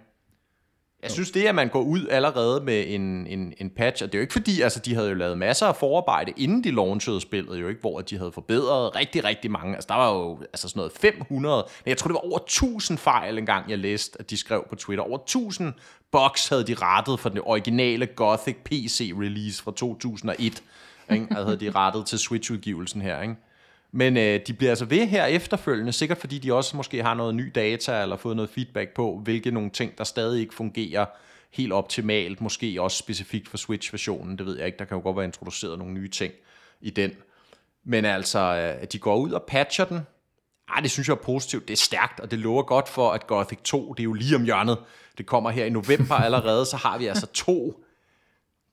Jeg synes det, at man går ud allerede med en, en, en patch, og det er jo ikke fordi, altså de havde jo lavet masser af forarbejde, inden de launchede spillet, jo ikke, hvor de havde forbedret rigtig, rigtig mange. Altså der var jo altså sådan noget 500, jeg tror det var over 1000 fejl engang, jeg læste, at de skrev på Twitter. Over 1000 bugs havde de rettet for den originale Gothic PC release fra 2001. Ikke? Altså havde de rettet til Switch-udgivelsen her, ikke? Men øh, de bliver altså ved her efterfølgende, sikkert fordi de også måske har noget ny data, eller fået noget feedback på, hvilke nogle ting, der stadig ikke fungerer helt optimalt, måske også specifikt for Switch-versionen, det ved jeg ikke, der kan jo godt være introduceret nogle nye ting i den. Men altså, øh, at de går ud og patcher den, ah, det synes jeg er positivt, det er stærkt, og det lover godt for, at Gothic 2, det er jo lige om hjørnet, det kommer her i november [LAUGHS] allerede, så har vi altså to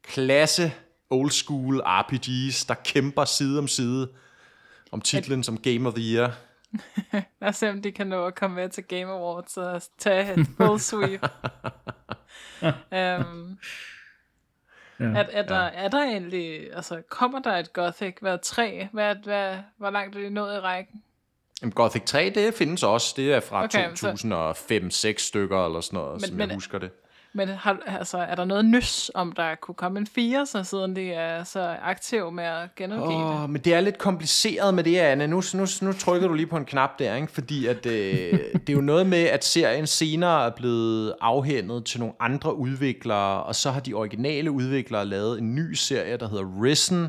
klasse old school RPG's, der kæmper side om side om titlen at... som Game of the Year. [LAUGHS] Lad os se, om de kan nå at komme med til Game Awards og tage et [LAUGHS] full sweep. um, [LAUGHS] ja. er, er, der, ja. er der egentlig, altså kommer der et Gothic hver tre? Hvad, hvad, hvor langt er det nået i rækken? Jamen, Gothic 3, det findes også. Det er fra okay, 2005-6 så... stykker eller sådan noget, men, som men, jeg husker det. Men har, altså, er der noget nys, om der kunne komme en fire, så siden de er så aktive med at genudgive oh, det? Men det er lidt kompliceret med det, Anne. Nu, nu, nu trykker du lige på en knap der, ikke? fordi at, øh, det er jo noget med, at serien senere er blevet afhændet til nogle andre udviklere, og så har de originale udviklere lavet en ny serie, der hedder Risen.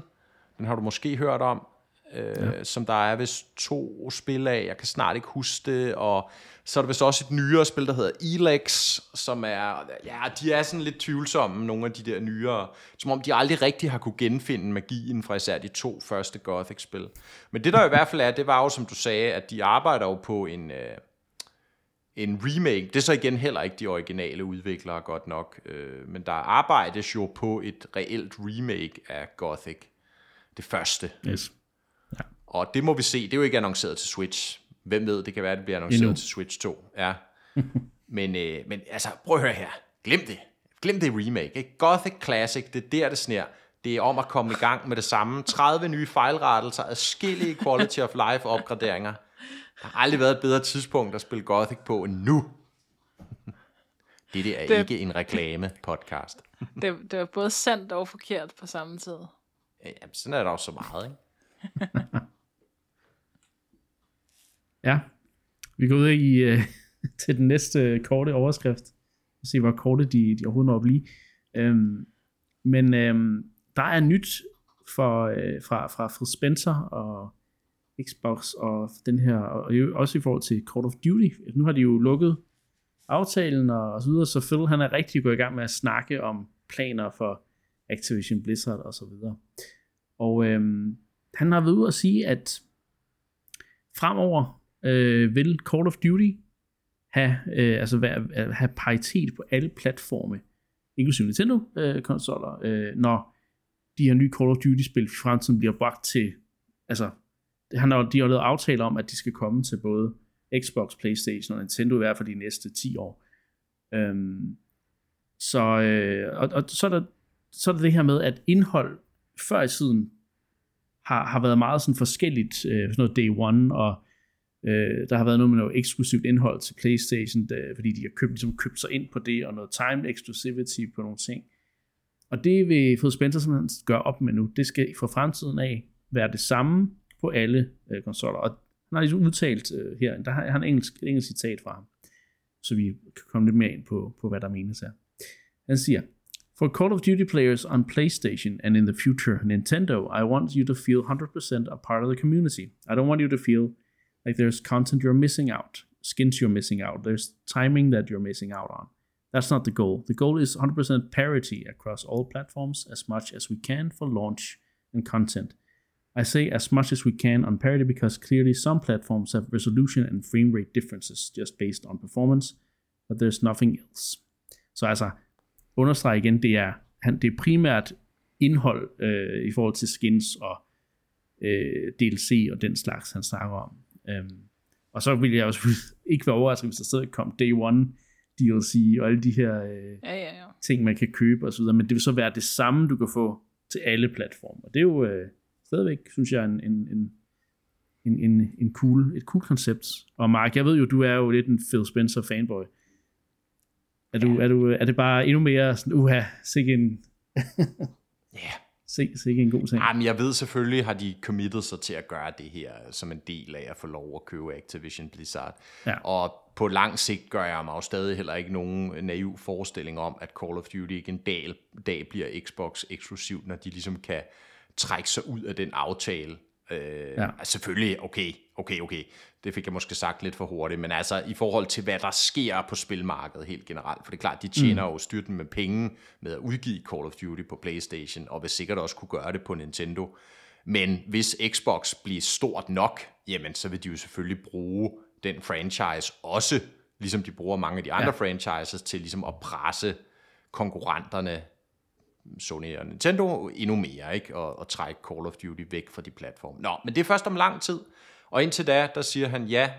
Den har du måske hørt om øh, ja. som der er vist to spil af. Jeg kan snart ikke huske det, og så er der vist også et nyere spil, der hedder Elex, som er, ja, de er sådan lidt tvivlsomme, nogle af de der nyere, som om de aldrig rigtig har kunne genfinde magien fra især de to første Gothic-spil. Men det der i hvert fald er, det var jo, som du sagde, at de arbejder jo på en, øh, en remake. Det er så igen heller ikke de originale udviklere godt nok, øh, men der arbejdes jo på et reelt remake af Gothic. Det første. Yes. Og det må vi se. Det er jo ikke annonceret til Switch. Hvem ved, det kan være, at det bliver annonceret Endnu. til Switch 2. Ja. [LAUGHS] men, øh, men altså, prøv at høre her. Glem det. Glem det remake. Ikke? Gothic Classic, det er der, det sner. Det er om at komme i gang med det samme. 30 nye fejlrettelser, adskillige quality of life opgraderinger. Der har aldrig været et bedre tidspunkt at spille Gothic på end nu. [LAUGHS] Det er det, ikke en reklame-podcast. [LAUGHS] det, det var både sandt og forkert på samme tid. Ja, sådan er der også så meget, ikke? Ja, vi går ud i øh, [LAUGHS] til den næste korte overskrift. Og se, hvor korte de, de overhovedet når at blive. Øhm, men øhm, der er nyt for, øh, fra, fra Fred Spencer og Xbox og den her, og også i forhold til Call of Duty. Nu har de jo lukket aftalen og, og så videre, så Phil han er rigtig gået i gang med at snakke om planer for Activision Blizzard og så videre. Og øhm, han har været ude at sige, at fremover øh, vil Call of Duty have, øh, altså være, øh, have paritet på alle platforme, inklusive Nintendo-konsoller, øh, øh, når de her nye Call of Duty-spil i fremtiden bliver bragt til, altså, han har, de har lavet aftaler om, at de skal komme til både Xbox, Playstation og Nintendo i hvert fald de næste 10 år. Øhm, så, øh, og, og så, er der, så er der det her med, at indhold før i tiden har, har været meget sådan forskelligt, øh, sådan noget day one, og øh, der har været noget med noget eksklusivt indhold til Playstation, der, fordi de har købt, ligesom købt sig ind på det, og noget timed exclusivity på nogle ting. Og det vil Phil Spencer simpelthen gøre op med nu. Det skal fra fremtiden af være det samme på alle øh, konsoller. Og han har ligesom udtalt øh, her, der har han engelsk, engelsk citat fra ham, så vi kan komme lidt mere ind på, på hvad der menes her. Han siger, For Call of Duty players on PlayStation and in the future Nintendo, I want you to feel 100% a part of the community. I don't want you to feel like there's content you're missing out, skins you're missing out, there's timing that you're missing out on. That's not the goal. The goal is 100% parity across all platforms as much as we can for launch and content. I say as much as we can on parity because clearly some platforms have resolution and frame rate differences just based on performance, but there's nothing else. Så altså, understreg igen, det er, han, det er primært indhold øh, i forhold til skins og øh, DLC og den slags, han snakker om. Øhm, og så vil jeg også [LAUGHS] ikke være overrasket, hvis der stadig kom Day One DLC og alle de her øh, ja, ja, ja. ting, man kan købe osv., men det vil så være det samme, du kan få til alle platformer. Det er jo øh, stadigvæk, synes jeg, en, en, en, en, en, en cool, et cool koncept. Og Mark, jeg ved jo, du er jo lidt en Phil Spencer fanboy. Er, du, ja. er, du, er det bare endnu mere sådan, uha, sikke en... Ja. Se ikke en god ting. Jamen, jeg ved selvfølgelig, har de committed sig til at gøre det her som en del af at få lov at købe Activision Blizzard. Ja. Og på lang sigt gør jeg mig jo stadig heller ikke nogen naiv forestilling om, at Call of Duty ikke en dag, dag bliver Xbox eksklusivt, når de ligesom kan trække sig ud af den aftale. Øh, ja. altså selvfølgelig, okay, okay, okay, det fik jeg måske sagt lidt for hurtigt, men altså i forhold til, hvad der sker på spilmarkedet helt generelt, for det er klart, de tjener mm. jo styrten med penge med at udgive Call of Duty på Playstation, og vil sikkert også kunne gøre det på Nintendo. Men hvis Xbox bliver stort nok, jamen så vil de jo selvfølgelig bruge den franchise også, ligesom de bruger mange af de andre ja. franchises, til ligesom at presse konkurrenterne Sony og Nintendo endnu mere, ikke? Og, og trække Call of Duty væk fra de platforme. Nå, men det er først om lang tid. Og indtil da, der siger han, ja,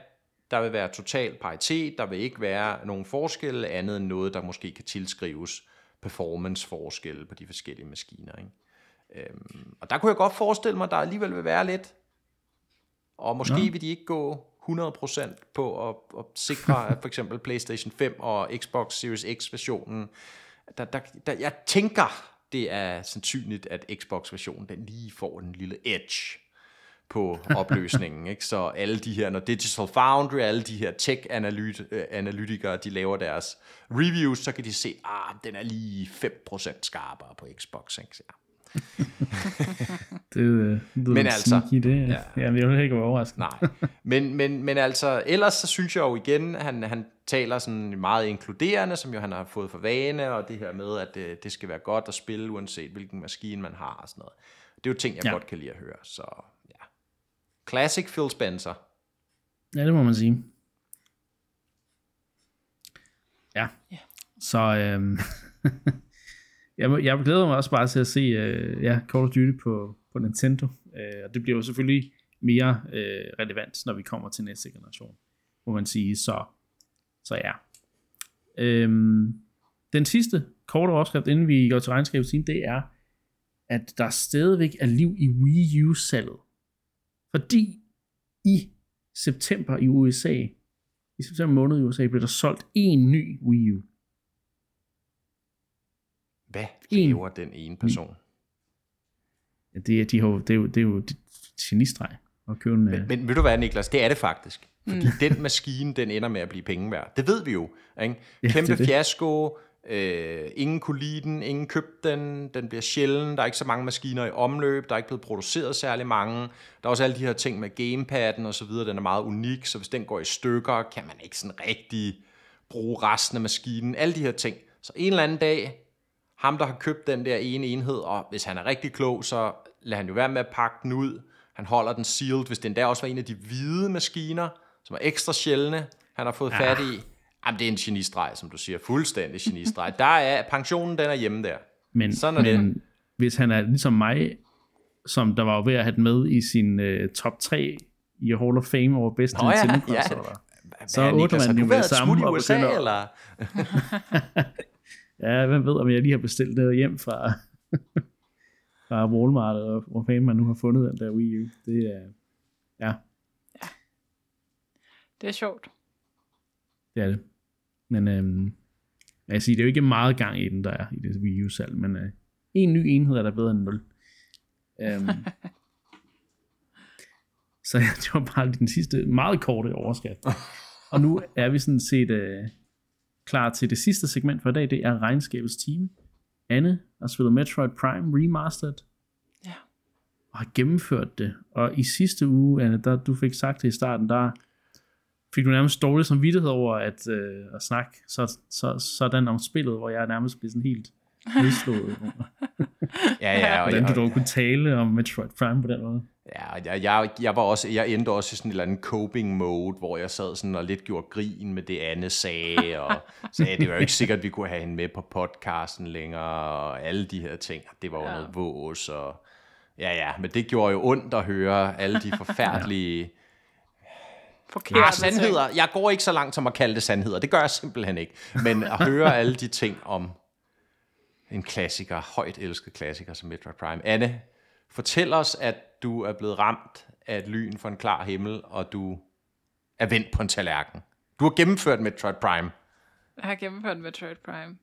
der vil være total paritet, der vil ikke være nogen forskel andet end noget, der måske kan tilskrives performance-forskel på de forskellige maskiner. Ikke? Øhm, og der kunne jeg godt forestille mig, at der alligevel vil være lidt. Og måske ja. vil de ikke gå 100% på at, at sikre, at for eksempel PlayStation 5 og Xbox Series X versionen, der, der, der, jeg tænker, det er sandsynligt, at Xbox-versionen den lige får en lille edge på [LAUGHS] opløsningen. ikke? Så alle de her, når Digital Foundry, alle de her tech-analytikere, de laver deres reviews, så kan de se, ah, den er lige 5% skarpere på Xbox. Ikke? Ja. [LAUGHS] det, øh, det men altså, det. Ja. ja, jeg vil ikke være overrasket. Nej, men, men, men altså, ellers så synes jeg jo igen, han, han taler sådan meget inkluderende, som jo han har fået for vane, og det her med, at det, det skal være godt at spille, uanset hvilken maskine man har og sådan noget. Det er jo ting, jeg ja. godt kan lide at høre. Så ja. Classic Phil Spencer. Ja, det må man sige. Ja. ja. Så øhm, [LAUGHS] jeg, jeg glæder mig også bare til at se uh, ja, Call of Duty på, på Nintendo. Uh, og det bliver jo selvfølgelig mere uh, relevant, når vi kommer til næste generation, må man sige. Så, så ja. Øhm, den sidste korte overskrift, inden vi går til regnskabet, det er, at der stadigvæk er liv i Wii U-salget. Fordi i september i USA, i september måned i USA, blev der solgt en ny Wii U. Hvad laver den ene person? Ja, det, de har, det, er jo, det er jo det genistreg at købe en... Men, øh, men ved du hvad, Niklas? Det er det faktisk. Fordi mm. den maskine, den ender med at blive penge værd. Det ved vi jo. Ikke? Kæmpe ja, det fiasko, øh, ingen kunne lide den, ingen købte den, den bliver sjælden, der er ikke så mange maskiner i omløb, der er ikke blevet produceret særlig mange. Der er også alle de her ting med gamepadden og så videre, den er meget unik, så hvis den går i stykker, kan man ikke sådan rigtig bruge resten af maskinen. Alle de her ting. Så en eller anden dag, ham, der har købt den der ene enhed, og hvis han er rigtig klog, så lader han jo være med at pakke den ud. Han holder den sealed, hvis den der også var en af de hvide maskiner, som er ekstra sjældne, han har fået ja. fat i. Jamen, det er en genistreg, som du siger. Fuldstændig genistreg. der er, pensionen den er hjemme der. Men, Sådan er men det. hvis han er ligesom mig, som der var ved at have den med i sin uh, top 3 i Hall of Fame over bedste Nå, ja, ja. så åbner man jo med sammen. Har du været i USA, eller? [LAUGHS] [LAUGHS] Ja, hvem ved, om jeg lige har bestilt det hjem fra, [LAUGHS] fra Walmart, og hvor fanden man nu har fundet den der Wii U. Det er, ja. Ja. Det er sjovt. Det er det. Men øhm, jeg siger, det er jo ikke meget gang i den, der er i det Wii U-salg, men øh, en ny enhed er der bedre end 0. Øhm, [LAUGHS] så det var bare den sidste meget korte overskrift. Og nu er vi sådan set øh, klar til det sidste segment for i dag, det er regnskabets team. Anne har spillet Metroid Prime Remastered. Ja. Og har gennemført det. Og i sidste uge, Anne, der du fik sagt det i starten, der fik du nærmest dårlig som vidtighed over at, øh, at snakke så, så, sådan om spillet, hvor jeg nærmest blev sådan helt nedslået. [LAUGHS] ja, ja. Og Hvordan du dog kunne tale om Metroid Prime på den måde. Ja, jeg, jeg, jeg, var også, jeg endte også i sådan en eller anden coping mode, hvor jeg sad sådan og lidt gjorde grin med det, Anne sagde, og [LAUGHS] sagde, det var jo ikke sikkert, at vi kunne have hende med på podcasten længere, og alle de her ting. Det var jo ja. noget vås, og ja, ja, men det gjorde jo ondt at høre alle de [LAUGHS] forfærdelige... Forkerte ah, sandheder. Jeg går ikke så langt som at kalde det sandheder. Det gør jeg simpelthen ikke. Men at høre [LAUGHS] alle de ting om en klassiker, højt elsket klassiker som Metroid Prime. Anne, fortæl os, at du er blevet ramt af et lyn fra en klar himmel, og du er vendt på en tallerken. Du har gennemført Metroid Prime. Jeg har gennemført Metroid Prime.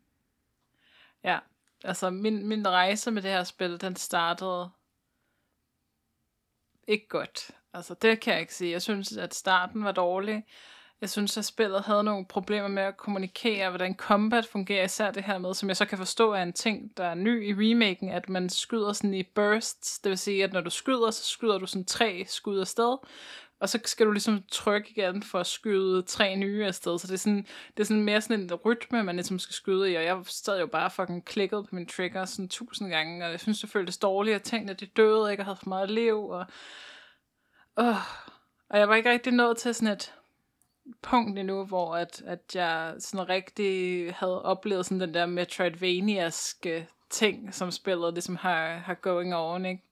Ja, altså min, min rejse med det her spil, den startede ikke godt. Altså det kan jeg ikke sige. Jeg synes, at starten var dårlig. Jeg synes, at spillet havde nogle problemer med at kommunikere, hvordan combat fungerer, især det her med, som jeg så kan forstå er en ting, der er ny i remaken, at man skyder sådan i bursts. Det vil sige, at når du skyder, så skyder du sådan tre skud afsted, og så skal du ligesom trykke igen for at skyde tre nye afsted. Så det er sådan, det er sådan mere sådan en rytme, man ligesom skal skyde i, og jeg sad jo bare fucking klikket på min trigger sådan tusind gange, og jeg synes, det føltes dårligt, at tænkte, at det døde, og ikke havde for meget liv, og, uh, og jeg var ikke rigtig nået til sådan et, punkt endnu, hvor at, at jeg sådan rigtig havde oplevet sådan den der Metroidvania-ske ting, som spillet ligesom har, har going on, ikke?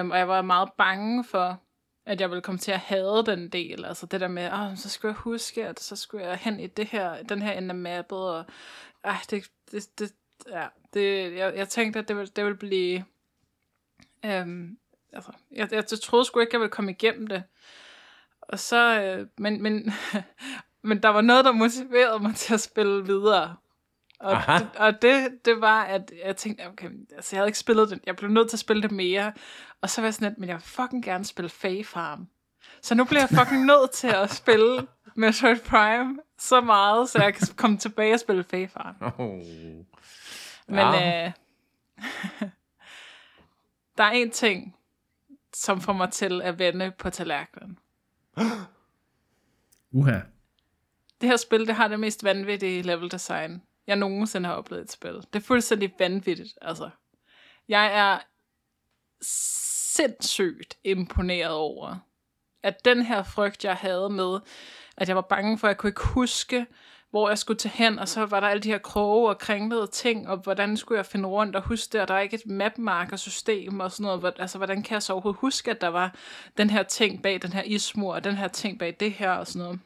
Um, og jeg var meget bange for, at jeg ville komme til at have den del, altså det der med, oh, så skulle jeg huske, at så skulle jeg hen i det her, den her ende af mappet, og ah, det, det, det, ja, det, jeg, jeg tænkte, at det ville, det ville blive, um, altså, jeg, jeg, jeg troede sgu ikke, at jeg ville komme igennem det, og så, øh, men, men, [LAUGHS] men der var noget, der motiverede mig til at spille videre. Og, det, og det, det var, at jeg tænkte, okay, altså jeg havde ikke spillet den, jeg blev nødt til at spille det mere. Og så var jeg sådan lidt, men jeg vil fucking gerne spille Fae Farm. Så nu bliver jeg fucking [LAUGHS] nødt til at spille Metroid Prime så meget, så jeg kan komme tilbage og spille Fae Farm. Oh. Men ja. øh, [LAUGHS] der er en ting, som får mig til at vende på tallerkenen. Uha. Det her spil, det har det mest vanvittige level design, jeg nogensinde har oplevet et spil. Det er fuldstændig vanvittigt, altså. Jeg er sindssygt imponeret over, at den her frygt, jeg havde med, at jeg var bange for, at jeg kunne ikke huske, hvor jeg skulle tage hen, og så var der alle de her kroge og kringlede ting, og hvordan skulle jeg finde rundt og huske det, og der er ikke et mapmarkersystem og sådan noget, altså hvordan kan jeg så overhovedet huske, at der var den her ting bag den her ismur, og den her ting bag det her og sådan noget.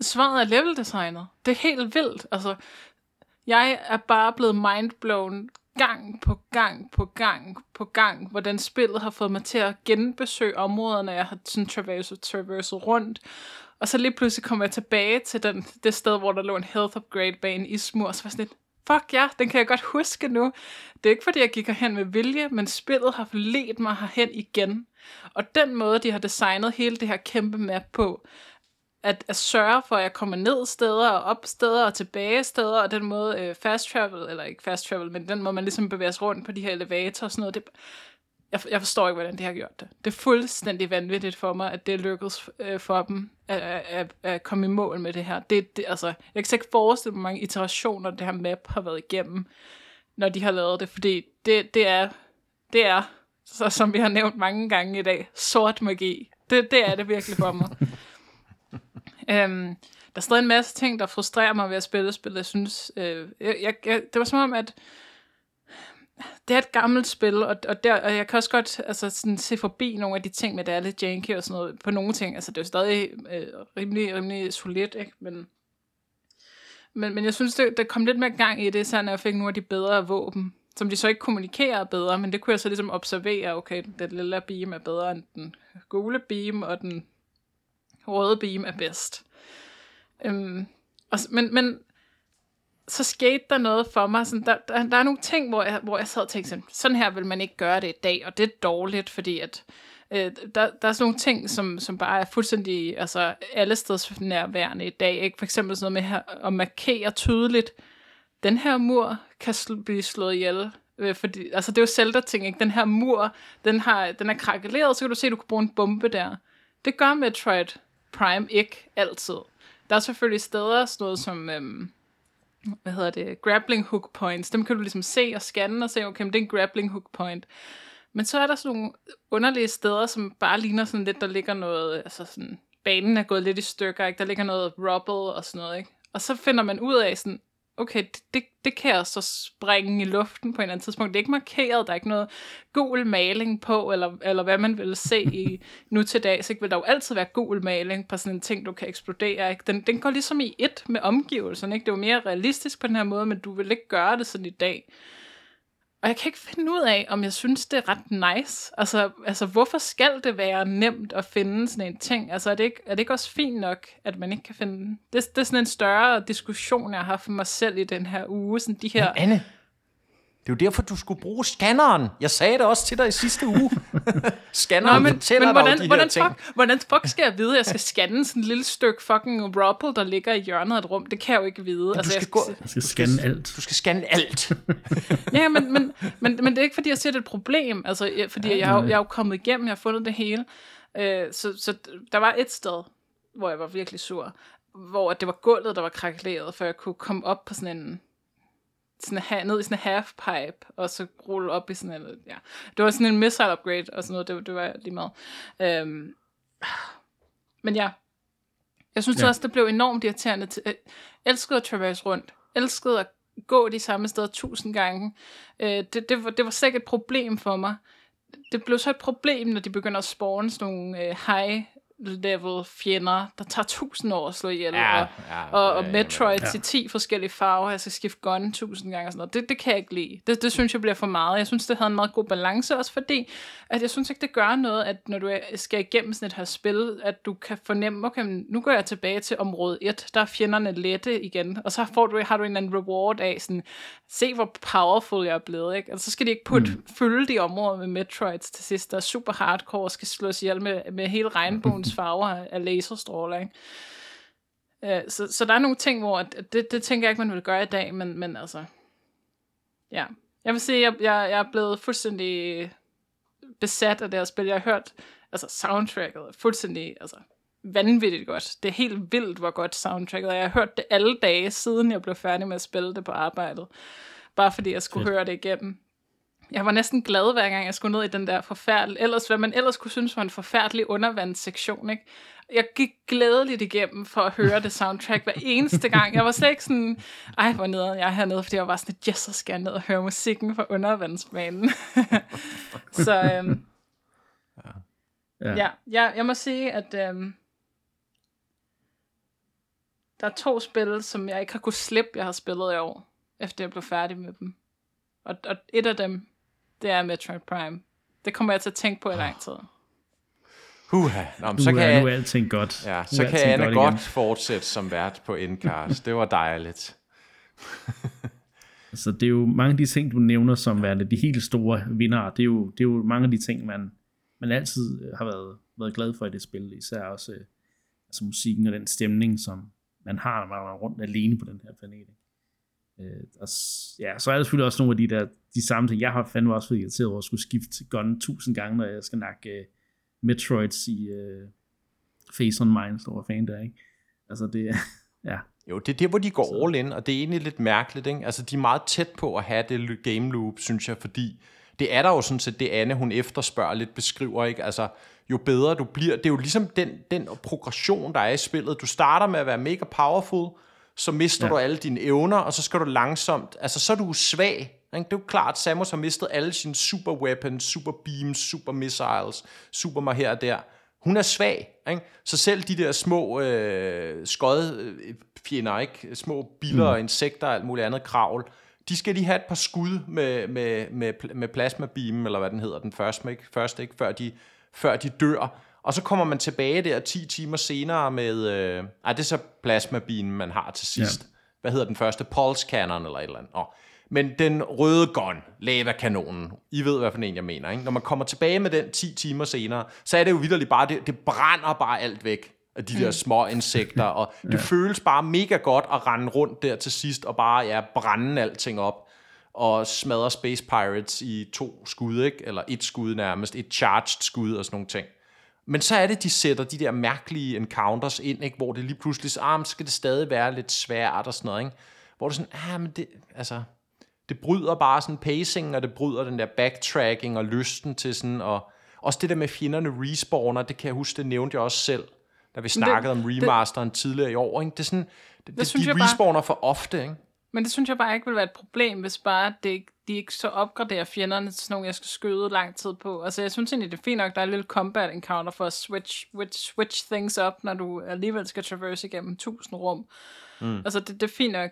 Svaret er leveldesignet. Det er helt vildt, altså jeg er bare blevet mindblown gang på gang på gang på gang, hvordan spillet har fået mig til at genbesøge områderne, jeg har sådan traverset, traverset rundt, og så lige pludselig kommer jeg tilbage til den, det sted, hvor der lå en health upgrade bag en ismur, og så var sådan lidt, fuck ja, den kan jeg godt huske nu. Det er ikke fordi, jeg gik herhen med vilje, men spillet har forledt mig herhen igen. Og den måde, de har designet hele det her kæmpe map på, at, at sørge for, at jeg kommer ned steder og op steder og tilbage steder, og den måde øh, fast travel, eller ikke fast travel, men den måde, man ligesom bevæger sig rundt på de her elevatorer og sådan noget, det, jeg, jeg forstår ikke, hvordan de har gjort det. Det er fuldstændig vanvittigt for mig, at det er lykkedes øh, for dem at, at, at komme i mål med det her. Det, det, altså, jeg kan ikke forestille mig, hvor mange iterationer det her map har været igennem, når de har lavet det, fordi det, det er, det er så, som vi har nævnt mange gange i dag, sort magi. Det, det er det virkelig for mig. [LAUGHS] øhm, der er stadig en masse ting, der frustrerer mig ved at spille spil. Jeg synes, øh, jeg, jeg, det var som om, at det er et gammelt spil, og, og, der, og jeg kan også godt altså, sådan, se forbi nogle af de ting med, det er lidt janky og sådan noget, på nogle ting. Altså, det er jo stadig øh, rimelig, rimelig solidt, ikke? Men, men, men jeg synes, det, der kom lidt mere gang i det, så når jeg fik nogle af de bedre våben, som de så ikke kommunikerer bedre, men det kunne jeg så ligesom observere, okay, den lille beam er bedre end den gule beam, og den røde beam er bedst. Øhm, og, men, men så skete der noget for mig. Sådan, der, der, der er nogle ting, hvor jeg, hvor jeg sad og tænkte, sådan, sådan her vil man ikke gøre det i dag, og det er dårligt, fordi at, øh, der, der er sådan nogle ting, som, som bare er fuldstændig altså, alle steds nærværende i dag. Ikke? For eksempel sådan noget med her, at markere tydeligt, den her mur kan sl- blive slået ihjel. Øh, fordi, altså det er jo Zelda-ting, ikke? Den her mur, den, har, den er krakeleret, så kan du se, at du kan bruge en bombe der. Det gør Metroid Prime ikke altid. Der er selvfølgelig steder, sådan noget som... Øh, hvad hedder det, grappling hook points, dem kan du ligesom se og scanne og se, okay, men det er en grappling hook point. Men så er der sådan nogle underlige steder, som bare ligner sådan lidt, der ligger noget, altså sådan, banen er gået lidt i stykker, ikke? Der ligger noget rubble og sådan noget, ikke? Og så finder man ud af sådan, okay, det, det kan jeg så springe i luften på en eller anden tidspunkt. Det er ikke markeret, der er ikke noget gul maling på, eller, eller hvad man vil se i [LAUGHS] nu til dags. Ikke? Vil der jo altid være gul maling på sådan en ting, du kan eksplodere. Ikke? Den, den går ligesom i et med omgivelserne. Ikke? Det er jo mere realistisk på den her måde, men du vil ikke gøre det sådan i dag. Og jeg kan ikke finde ud af, om jeg synes, det er ret nice. Altså, altså hvorfor skal det være nemt at finde sådan en ting? Altså, er det ikke, er det ikke også fint nok, at man ikke kan finde den? Det, det er sådan en større diskussion, jeg har haft for mig selv i den her uge. Sådan de her... Men Anne, det er jo derfor, du skulle bruge scanneren. Jeg sagde det også til dig i sidste uge. [LAUGHS] scanneren Nå, men, fortæller men hvordan, dig de hvordan, her ting. Fuck, hvordan fuck skal jeg vide, at jeg skal scanne sådan et lille stykke fucking rubble, der ligger i hjørnet af et rum? Det kan jeg jo ikke vide. Du altså, skal, jeg gå, du skal scanne alt. Du skal scanne alt. [LAUGHS] ja, men, men, men, men det er ikke, fordi jeg ser det et problem. Altså, fordi ja, jeg, jeg, jeg er jo kommet igennem, jeg har fundet det hele. Øh, så, så der var et sted, hvor jeg var virkelig sur, hvor det var gulvet, der var krakeleret, for jeg kunne komme op på sådan en sådan, ned i sådan en halfpipe, og så rulle op i sådan en, ja. Det var sådan en missile upgrade, og sådan noget, det, det var lige meget. Øhm, men ja, jeg synes ja. også, det blev enormt irriterende. Til, jeg elskede at traverse rundt, elskede at gå de samme steder tusind gange. Øh, det, det, var, det var sikkert et problem for mig. Det blev så et problem, når de begynder at spawne sådan nogle øh, high level fjender, der tager tusind år at slå ihjel, ja, og, ja, og, og Metroid ja. til 10 forskellige farver, jeg skal skifte gun tusind gange og sådan noget. Det, det kan jeg ikke lide. Det, det synes jeg bliver for meget. Jeg synes, det havde en meget god balance, også fordi, at jeg synes ikke, det gør noget, at når du skal igennem sådan et her spil, at du kan fornemme, okay, nu går jeg tilbage til område 1, der er fjenderne lette igen, og så får du, har du en anden reward af sådan, se hvor powerful jeg er blevet, ikke? Altså, så skal de ikke putte, mm. fylde de områder med Metroids til sidst, der er super hardcore, og skal slås ihjel med, med hele regnbogens farver af laserstråler, ikke? Uh, så, så der er nogle ting, hvor det, det tænker jeg ikke, man vil gøre i dag, men, men altså, ja. Jeg vil sige, jeg, jeg, jeg er blevet fuldstændig besat af det her spil. Jeg har hørt, altså soundtracket er fuldstændig, altså vanvittigt godt. Det er helt vildt, hvor godt soundtracket er. Jeg har hørt det alle dage, siden jeg blev færdig med at spille det på arbejdet. Bare fordi jeg skulle Fedt. høre det igennem. Jeg var næsten glad, hver gang jeg skulle ned i den der forfærdelige, ellers hvad man ellers kunne synes var en forfærdelig undervandssektion, ikke? Jeg gik glædeligt igennem for at høre det soundtrack hver eneste gang. Jeg var slet ikke sådan, ej, hvor nede jeg er hernede, fordi jeg var sådan, yes, så skal jeg ned og høre musikken fra undervandsbanen. [LAUGHS] så øhm, ja. Ja. ja, jeg, jeg må sige, at øhm, der er to spil, som jeg ikke har kunnet slippe, jeg har spillet i år, efter jeg blev færdig med dem. Og, og et af dem, det er Metroid Prime. Det kommer jeg til at tænke på i lang tid. Huha. Nå, men så kan jeg, nu er alting godt. Ja, så kan Anne godt, godt fortsætte som vært på Endcast. Det var dejligt. [LAUGHS] altså, det er jo mange af de ting, du nævner som værende de helt store vinder. Det er jo, det er jo mange af de ting, man, man altid har været, været glad for i det spil. Især også altså musikken og den stemning, som, man har, når man er rundt alene på den her planet. Øh, og, ja, så er der selvfølgelig også nogle af de der, de samme ting. Jeg har fandme også været irriteret over at skulle skifte gun tusind gange, når jeg skal nakke uh, Metroids i uh, Face on Mind, store fan der, ikke? Altså det [LAUGHS] ja. Jo, det er der, hvor de går så. all in, og det er egentlig lidt mærkeligt, ikke? Altså de er meget tæt på at have det game loop, synes jeg, fordi det er der jo sådan set, det Anne, hun efterspørger lidt, beskriver, ikke? Altså, jo bedre du bliver. Det er jo ligesom den, den progression, der er i spillet. Du starter med at være mega powerful, så mister ja. du alle dine evner, og så skal du langsomt, altså så er du svag. Ikke? Det er jo klart, at Samus har mistet alle sine super weapons, super beams, super missiles, super mig her og der. Hun er svag, ikke? så selv de der små øh, skodfjender, ikke? små biller, mm. insekter og alt muligt andet kravl, de skal lige have et par skud med, med, med, med plasma beam, eller hvad den hedder, den første, ikke? Først, ikke? Før, de, før de dør. Og så kommer man tilbage der 10 timer senere med... Øh, ej, det er så plasmabilen, man har til sidst. Ja. Hvad hedder den første? Pulse Cannon eller et eller andet. Oh. Men den røde gun, lava-kanonen, I ved, hvad for en jeg mener. Ikke? Når man kommer tilbage med den 10 timer senere, så er det jo vidderligt bare, det, det brænder bare alt væk af de der mm. små insekter, og [LAUGHS] det ja. føles bare mega godt at rende rundt der til sidst, og bare ja, brænde alting op, og smadre Space Pirates i to skud, ikke? eller et skud nærmest, et charged skud og sådan nogle ting. Men så er det, de sætter de der mærkelige encounters ind, ikke? hvor det lige pludselig, ah, skal det stadig være lidt svært og sådan noget, ikke? hvor det sådan, ah, men det, altså, det bryder bare sådan pacing, og det bryder den der backtracking og lysten til sådan, og også det der med fjenderne respawner, det kan jeg huske, det nævnte jeg også selv, da vi snakkede det, om remasteren det, tidligere i år. Ikke? Det er sådan, det, det, det de respawner bare, for ofte, ikke? Men det synes jeg bare ikke vil være et problem, hvis bare det, de ikke så opgraderer fjenderne til sådan nogle, jeg skal skøde lang tid på. Altså jeg synes egentlig, det er fint nok, der er en lille combat encounter for at switch, switch, switch things up, når du alligevel skal traverse igennem tusind rum. Mm. Altså det, det er fint nok.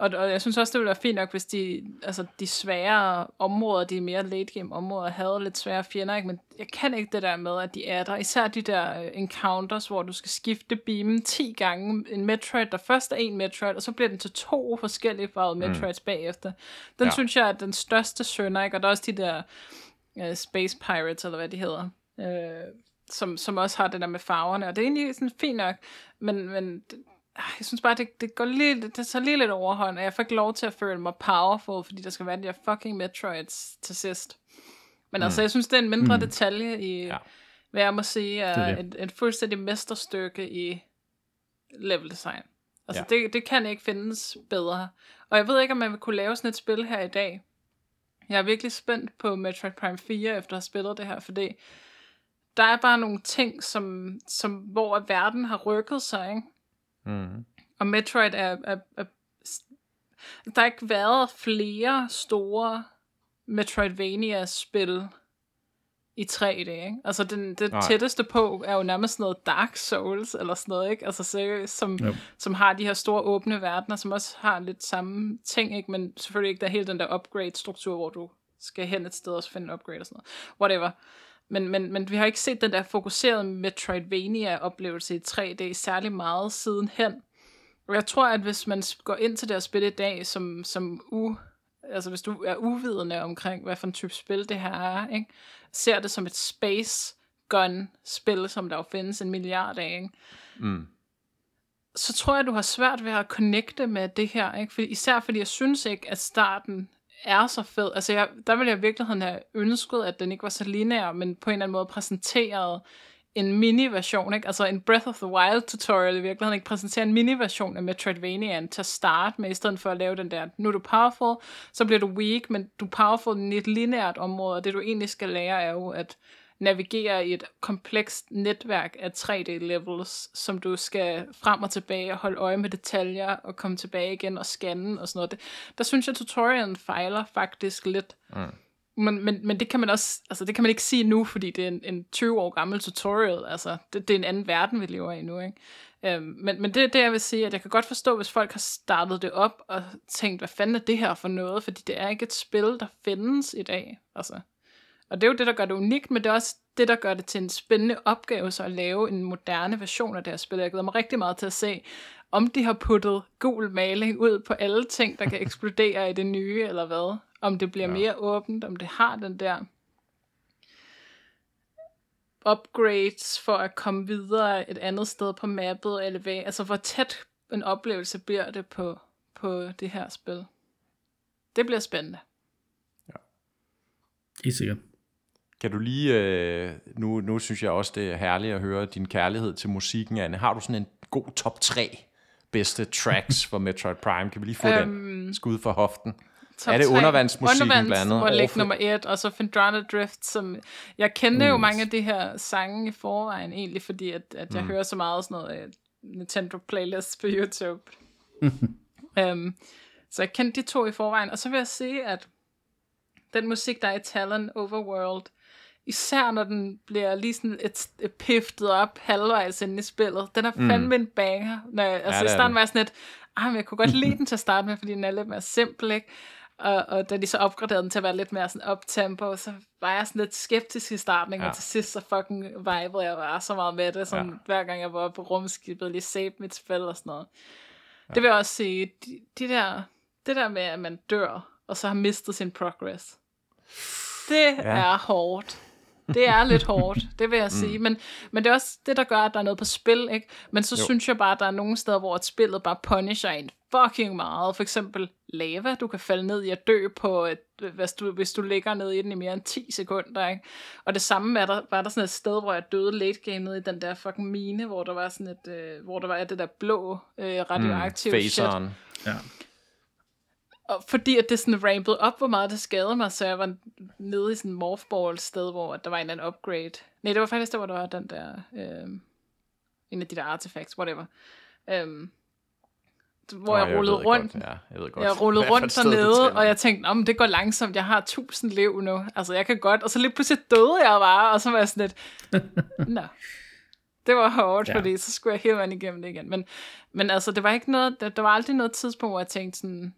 Og, og jeg synes også, det ville være fint nok, hvis de, altså, de svære områder, de mere late game områder, havde lidt svære fjender, ikke? men jeg kan ikke det der med, at de er der. Især de der uh, encounters, hvor du skal skifte beamen 10 gange. En Metroid, der først er en Metroid, og så bliver den til to forskellige farvede mm. Metroids bagefter. Den ja. synes jeg er den største sønder, ikke? og der er også de der uh, Space Pirates, eller hvad de hedder. Uh, som, som også har det der med farverne, og det er egentlig sådan fint nok, men, men jeg synes bare, det, det går lige, det tager lige lidt overhånd, og jeg får ikke lov til at føle mig powerful, fordi der skal være de her fucking Metroids til sidst. Men mm. altså, jeg synes, det er en mindre mm. detalje i, ja. hvad jeg må sige, er det det. Et, et fuldstændig mesterstykke i level design. Altså, ja. det, det kan ikke findes bedre. Og jeg ved ikke, om man vil kunne lave sådan et spil her i dag. Jeg er virkelig spændt på Metroid Prime 4, efter at have spillet det her, fordi der er bare nogle ting, som, som hvor verden har rykket sig, ikke? Mm. Og Metroid er, er, er... Der har ikke været flere store Metroidvania-spil i 3D, ikke? Altså, den, det Nej. tætteste på er jo nærmest noget Dark Souls, eller sådan noget, ikke? Altså, seriøst, som, yep. som har de her store åbne verdener, som også har lidt samme ting, ikke? Men selvfølgelig ikke der hele den der upgrade-struktur, hvor du skal hen et sted og finde en upgrade og sådan noget. Whatever. Men, men, men vi har ikke set den der fokuserede Metroidvania-oplevelse i 3D særlig meget siden hen. Og jeg tror, at hvis man går ind til det her spil i dag, som, som u, altså hvis du er uvidende omkring, hvad for en type spil det her er, ikke? ser det som et space gun-spil, som der jo findes en milliard af, ikke? Mm. så tror jeg, du har svært ved at connecte med det her. Ikke? For, især fordi jeg synes ikke, at starten er så fed. Altså, jeg, der ville jeg i virkeligheden have ønsket, at den ikke var så linær, men på en eller anden måde præsenteret en mini-version, ikke? altså en Breath of the Wild tutorial i virkeligheden, ikke præsenterer en mini-version af Metroidvania til at starte med, i stedet for at lave den der, nu er du powerful, så bliver du weak, men du er powerful i et lineært område, og det du egentlig skal lære er jo at navigere i et komplekst netværk af 3D-levels, som du skal frem og tilbage og holde øje med detaljer og komme tilbage igen og scanne og sådan noget. Det, der synes jeg, tutorialen fejler faktisk lidt. Mm. Men, men, men det kan man også, altså det kan man ikke sige nu, fordi det er en, en 20 år gammel tutorial, altså det, det er en anden verden, vi lever i nu, ikke? Øhm, men, men det er det, jeg vil sige, at jeg kan godt forstå, hvis folk har startet det op og tænkt, hvad fanden er det her for noget, fordi det er ikke et spil, der findes i dag, altså. Og det er jo det, der gør det unikt, men det er også det, der gør det til en spændende opgave, så at lave en moderne version af det her spil. Jeg glæder mig rigtig meget til at se, om de har puttet gul maling ud på alle ting, der kan [LAUGHS] eksplodere i det nye, eller hvad. Om det bliver ja. mere åbent, om det har den der upgrades for at komme videre et andet sted på mappet, eller hvad. Altså, hvor tæt en oplevelse bliver det på, på det her spil. Det bliver spændende. Ja. I sikkert. Kan du lige, øh, nu, nu synes jeg også, det er herligt at høre din kærlighed til musikken, Anne. Har du sådan en god top 3 bedste tracks for Metroid Prime? Kan vi lige få um, den skud for hoften? er det undervandsmusikken Undervands blandt andet? Undervands nummer et, og så Fendrana Drift, som... Jeg kender mm. jo mange af de her sange i forvejen, egentlig, fordi at, at jeg mm. hører så meget sådan noget uh, Nintendo playlist på YouTube. um, [LAUGHS] så jeg kendte de to i forvejen, og så vil jeg sige, at den musik, der er i Talon Overworld, Især når den bliver lige sådan et, et piftet op halvvejs ind i spillet. Den er fandme mm. en banger. Når jeg, altså ja, i starten var jeg sådan lidt, ah, jeg kunne godt [LAUGHS] lide den til at starte med, fordi den er lidt mere simpel, ikke? Og, og da de så opgraderede den til at være lidt mere sådan up-tempo, så var jeg sådan lidt skeptisk i starten, ikke? Ja. men til sidst så fucking vibede jeg var så meget med det, sådan, ja. hver gang jeg var på rumskibet, lige save mit spil og sådan noget. Ja. Det vil jeg også sige, de, de der, det der med, at man dør, og så har mistet sin progress, det ja. er hårdt. Det er lidt hårdt, det vil jeg sige. Mm. Men, men det er også det, der gør, at der er noget på spil, ikke? Men så jo. synes jeg bare, at der er nogle steder, hvor et spillet bare punisher en fucking meget. For eksempel lava, du kan falde ned i at dø på, et, hvis, du, hvis du ligger ned i den i mere end 10 sekunder, ikke? Og det samme er der, var der sådan et sted, hvor jeg døde late game nede i den der fucking mine, hvor der var sådan et, øh, hvor der var det der blå øh, radioaktive mm, shit. Ja. Og fordi at det sådan rampede op, hvor meget det skadede mig, så jeg var nede i sådan en morphball sted, hvor der var en eller anden upgrade. Nej, det var faktisk der, hvor der var den der, øh, en af de der artifacts, whatever. Øh, hvor Nå, jeg rullede ved rundt. Godt, ja, jeg, ved godt, jeg rullede [LAUGHS] et rundt dernede, og jeg tænkte, om det går langsomt, jeg har 1000 liv nu, altså jeg kan godt, og så lige pludselig døde jeg bare, og så var jeg sådan lidt, [LAUGHS] nå, det var hårdt, ja. fordi så skulle jeg hele vejen igennem det igen, men, men altså, det var ikke noget, der, der var aldrig noget tidspunkt, hvor jeg tænkte sådan,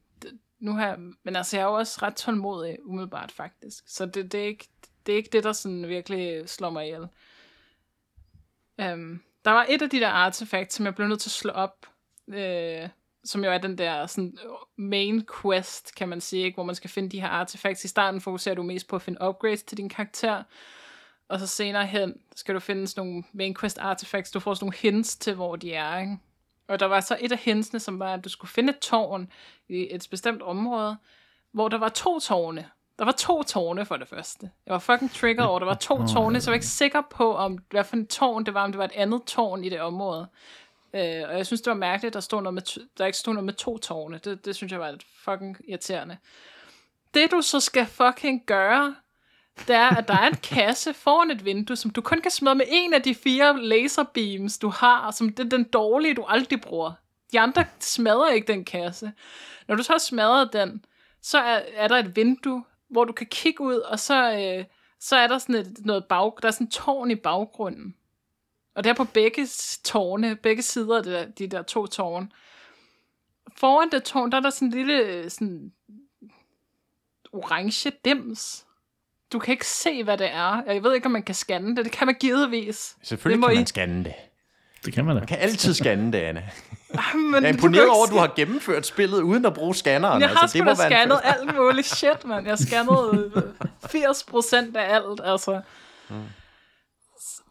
nu har jeg, men altså, jeg er jo også ret tålmodig, umiddelbart faktisk, så det, det, er ikke, det er ikke det, der sådan virkelig slår mig ihjel. Um, der var et af de der artefakter, som jeg blev nødt til at slå op, øh, som jo er den der sådan, øh, main quest, kan man sige, ikke? hvor man skal finde de her artefacts. I starten fokuserer du mest på at finde upgrades til din karakter, og så senere hen skal du finde sådan nogle main quest artifacts. Du får sådan nogle hints til, hvor de er. Ikke? Og der var så et af hintsene, som var, at du skulle finde et tårn i et bestemt område, hvor der var to tårne. Der var to tårne for det første. Jeg var fucking triggered over, der var to tårne, så jeg var ikke sikker på, om hvad for en tårn det var, om det var et andet tårn i det område. Øh, og jeg synes, det var mærkeligt, at der, stod noget med, t- der ikke stod noget med to tårne. Det, det synes jeg var lidt fucking irriterende. Det du så skal fucking gøre, det er, at der er en kasse foran et vindue, som du kun kan smadre med en af de fire laserbeams, du har, som det er den dårlige, du aldrig bruger. De andre smadrer ikke den kasse. Når du så har smadret den, så er, er der et vindue, hvor du kan kigge ud, og så, øh, så er der sådan et, noget bag, der er sådan en tårn i baggrunden. Og det er på begge tårne, begge sider af det der, de der to tårne. Foran det tårn, der er der sådan en lille øh, sådan, orange dims. Du kan ikke se, hvad det er. Jeg ved ikke, om man kan scanne det. Det kan man givetvis. Selvfølgelig Det må kan I- man scanne det. Det kan man da. Man kan altid scanne det, Anna. Men Jeg er imponeret over, at du har gennemført spillet uden at bruge scanneren. Jeg har altså, sgu da være en scannet alt muligt shit, mand. Jeg scannede øh, 80% af alt, altså. Mm.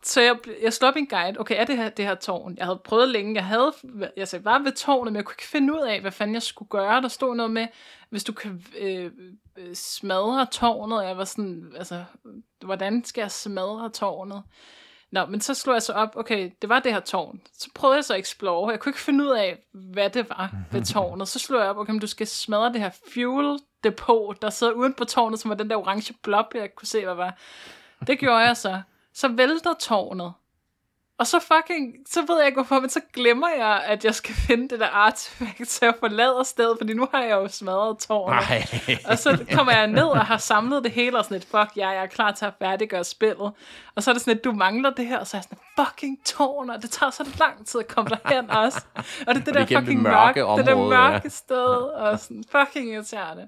Så jeg, jeg slog op en guide. Okay, er det her, det her tårn? Jeg havde prøvet længe. Jeg havde, jeg sagde, var ved tårnet, men jeg kunne ikke finde ud af, hvad fanden jeg skulle gøre. Der stod noget med, hvis du kan øh, øh, smadre tårnet. Jeg var sådan, altså, hvordan skal jeg smadre tårnet? Nå, men så slog jeg så op, okay, det var det her tårn. Så prøvede jeg så at explore. Jeg kunne ikke finde ud af, hvad det var [LAUGHS] ved tårnet. Så slog jeg op, okay, men du skal smadre det her fuel depot, der sidder uden på tårnet, som var den der orange blob, jeg kunne se, hvad var. Det gjorde jeg så. Så vælter tårnet. Og så fucking, så ved jeg ikke hvorfor, men så glemmer jeg, at jeg skal [LAUGHS] finde det der artefakt, så jeg forlader stedet, fordi nu har jeg jo smadret tårnet. Nej. Og så kommer jeg ned og har samlet det hele, og sådan et, fuck, ja, jeg er klar til at færdiggøre spillet. Og så er det sådan et, du mangler det her, og så er jeg sådan, fucking tårn, og det tager så lang tid at komme derhen også. Og det er det Og det er der igennem det fucking mørke mørke, det der område, ja. mørke sted, og sådan fucking irriterende.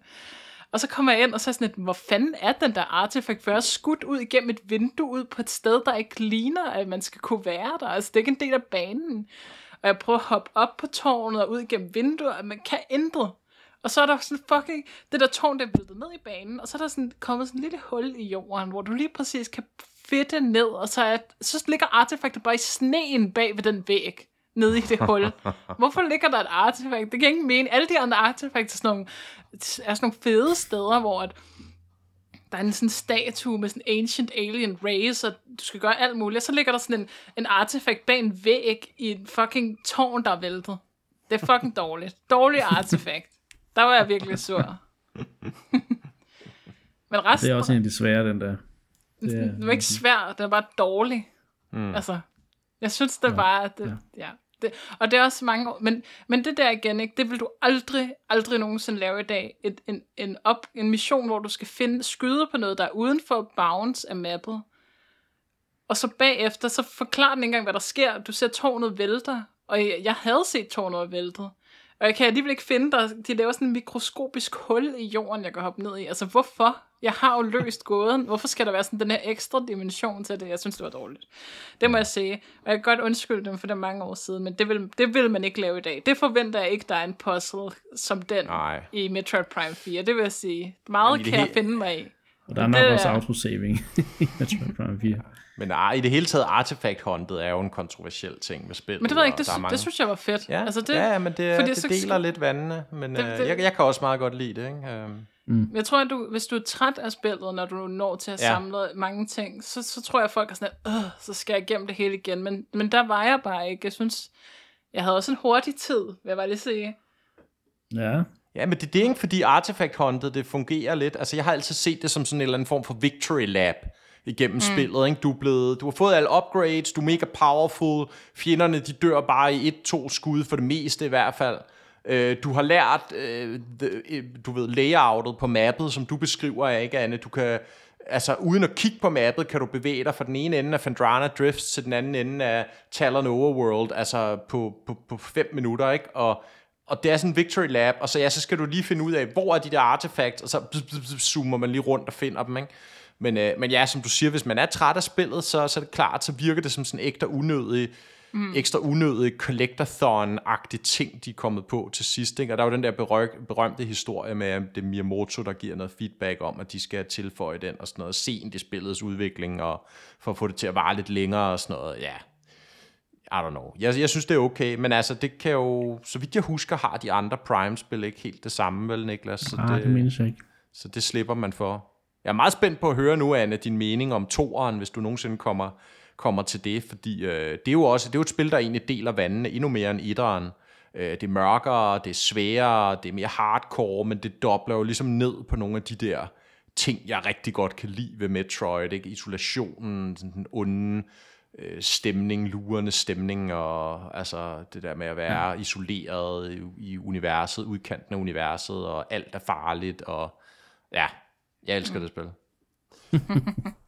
Og så kommer jeg ind, og så er jeg sådan lidt, hvor fanden er den der artefakt, før skudt ud igennem et vindue ud på et sted, der ikke ligner, at man skal kunne være der. Altså, det er ikke en del af banen. Og jeg prøver at hoppe op på tårnet og ud igennem vinduer, og man kan intet. Og så er der sådan fucking, det der tårn, der er væltet ned i banen, og så er der sådan kommet sådan et lille hul i jorden, hvor du lige præcis kan fitte ned, og så, er, så ligger artefaktet bare i sneen bag ved den væg, nede i det [LAUGHS] hul. Hvorfor ligger der et artefakt? Det kan ingen mene. Alle de andre artefakter er sådan nogle, er sådan nogle fede steder, hvor at, der er en sådan statue med sådan ancient alien race, og du skal gøre alt muligt. Og så ligger der sådan en, en artefakt bag en væg i en fucking tårn, der er væltet. Det er fucking dårligt. Dårlig artefakt. Der var jeg virkelig sur. [LAUGHS] Men resten Det er også en af de svære, den der. Det er, den var ikke svær, den var bare dårlig. Mm. Altså, jeg synes, det var... Det, ja. ja. Det, og det er også mange år, men, men det der igen, ikke, det vil du aldrig, aldrig nogensinde lave i dag. Et, en, en, op, en mission, hvor du skal finde, skyde på noget, der er uden for bounds af mappet. Og så bagefter, så forklarer den ikke engang, hvad der sker. Du ser tårnet vælter, og jeg, jeg havde set tårnet væltet. Og jeg kan alligevel ikke finde der. De laver sådan en mikroskopisk hul i jorden, jeg kan hoppe ned i. Altså, hvorfor? Jeg har jo løst gåden. Hvorfor skal der være sådan den her ekstra dimension til det? Jeg synes, det var dårligt. Det må jeg sige. Og jeg kan godt undskylde dem for det mange år siden, men det vil, det vil man ikke lave i dag. Det forventer jeg ikke, der er en puzzle som den Nej. i Metroid Prime 4. Det vil jeg sige. Meget det kan jeg he- finde mig i. og der er nok det også autosaving [LAUGHS] i Metroid Prime 4. Men ah, i det hele taget, Artifact Hunted er jo en kontroversiel ting med spillet. Men det ved jeg ikke, det, sy- mange- det synes jeg var fedt. Ja, altså det, ja, men det, fordi det så- deler lidt vandene, men Det- det, det- jeg, jeg kan også meget godt lide det. Ikke? Øhm, Jeg tror, at du, hvis du er træt af spillet, når du når til at Ja. samle mange ting, så, så tror jeg, at folk er sådan, at, "Åh, så skal jeg igennem det hele igen. Men, men der var jeg bare ikke. Jeg synes, jeg havde også en hurtig tid, vil jeg bare lige sige. Ja, Ja, men det er det ikke, fordi Artifact Hunted, det fungerer lidt. Altså, jeg har altid set det som sådan en eller anden form for victory lab igennem mm. spillet. Ikke? Du, er blevet, du har fået alle upgrades, du er mega powerful, fjenderne de dør bare i et-to skud, for det meste i hvert fald. Øh, du har lært, øh, the, øh, du ved, layoutet på mappet, som du beskriver, ikke, Anne? Du kan, altså uden at kigge på mappet, kan du bevæge dig fra den ene ende af Fandrana Drifts til den anden ende af Talon Overworld, altså på, på, på fem minutter, ikke? Og og det er sådan en victory lab, og så, ja, så skal du lige finde ud af, hvor er de der artefacts, og så zoomer man lige rundt og finder dem, ikke? Men, øh, men ja, som du siger, hvis man er træt af spillet, så, så er det klart, så virker det som sådan en ægte unødig, mm. ekstra unødig collectathon-agtig ting, de er kommet på til sidst. Ikke? Og der er jo den der berøg, berømte historie med det Miyamoto, der giver noget feedback om, at de skal tilføje den og sådan noget sent i spillets udvikling, og for at få det til at vare lidt længere og sådan noget. Ja, i don't know. Jeg, jeg synes, det er okay, men altså, det kan jo, så vidt jeg husker, har de andre Prime-spil ikke helt det samme, vel, Niklas? Så ah, det, det mindes jeg ikke. Så det slipper man for. Jeg er meget spændt på at høre nu, Anne, din mening om toeren, hvis du nogensinde kommer, kommer til det, fordi øh, det er jo også det er jo et spil, der egentlig deler vandene endnu mere end etteren. Øh, det er mørkere, det er sværere, det er mere hardcore, men det dobler jo ligesom ned på nogle af de der ting, jeg rigtig godt kan lide ved Metroid. Ikke? Isolationen, den onde øh, stemning, lurende stemning, og altså det der med at være ja. isoleret i, i universet, udkanten af universet, og alt er farligt, og ja, jeg elsker mm. det spil. [LAUGHS]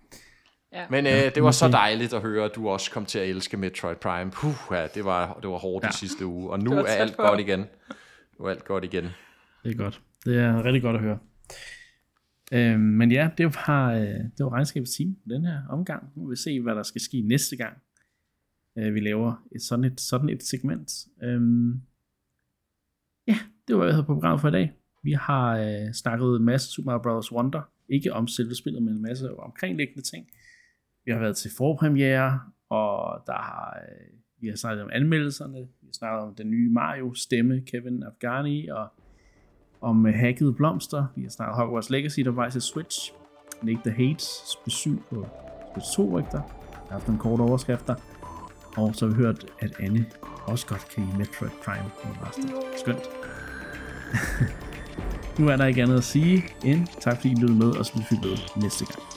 ja. Men øh, det var så dejligt at høre, at du også kom til at elske Metroid Prime. Puh, ja, det var, det var hårdt ja. de sidste uge, og nu er alt på. godt igen. Nu er alt godt igen. Det er godt. Det er rigtig godt at høre. Øh, men ja, det var, øh, det var regnskabets team den her omgang. Nu vil vi se, hvad der skal ske næste gang. Øh, vi laver et sådan et, sådan et segment. Øh, ja, det var, hvad jeg havde på programmet for i dag. Vi har øh, snakket en masse Super Mario Bros. Wonder. Ikke om selve spillet, men en masse omkringliggende ting. Vi har været til forpremiere, og der har, øh, vi har snakket om anmeldelserne. Vi har snakket om den nye Mario stemme, Kevin Afghani, og om øh, uh, hackede blomster. Vi har snakket Hogwarts Legacy, der var til Switch. Nick the Hates, besøg på Switch 2 rygter, Jeg har haft nogle korte overskrifter. Og så har vi hørt, at Anne også godt kan lide Metroid Prime Remastered. Skønt. [LAUGHS] nu er der ikke andet at sige end tak fordi I lyttede med, og så vil vi med næste gang.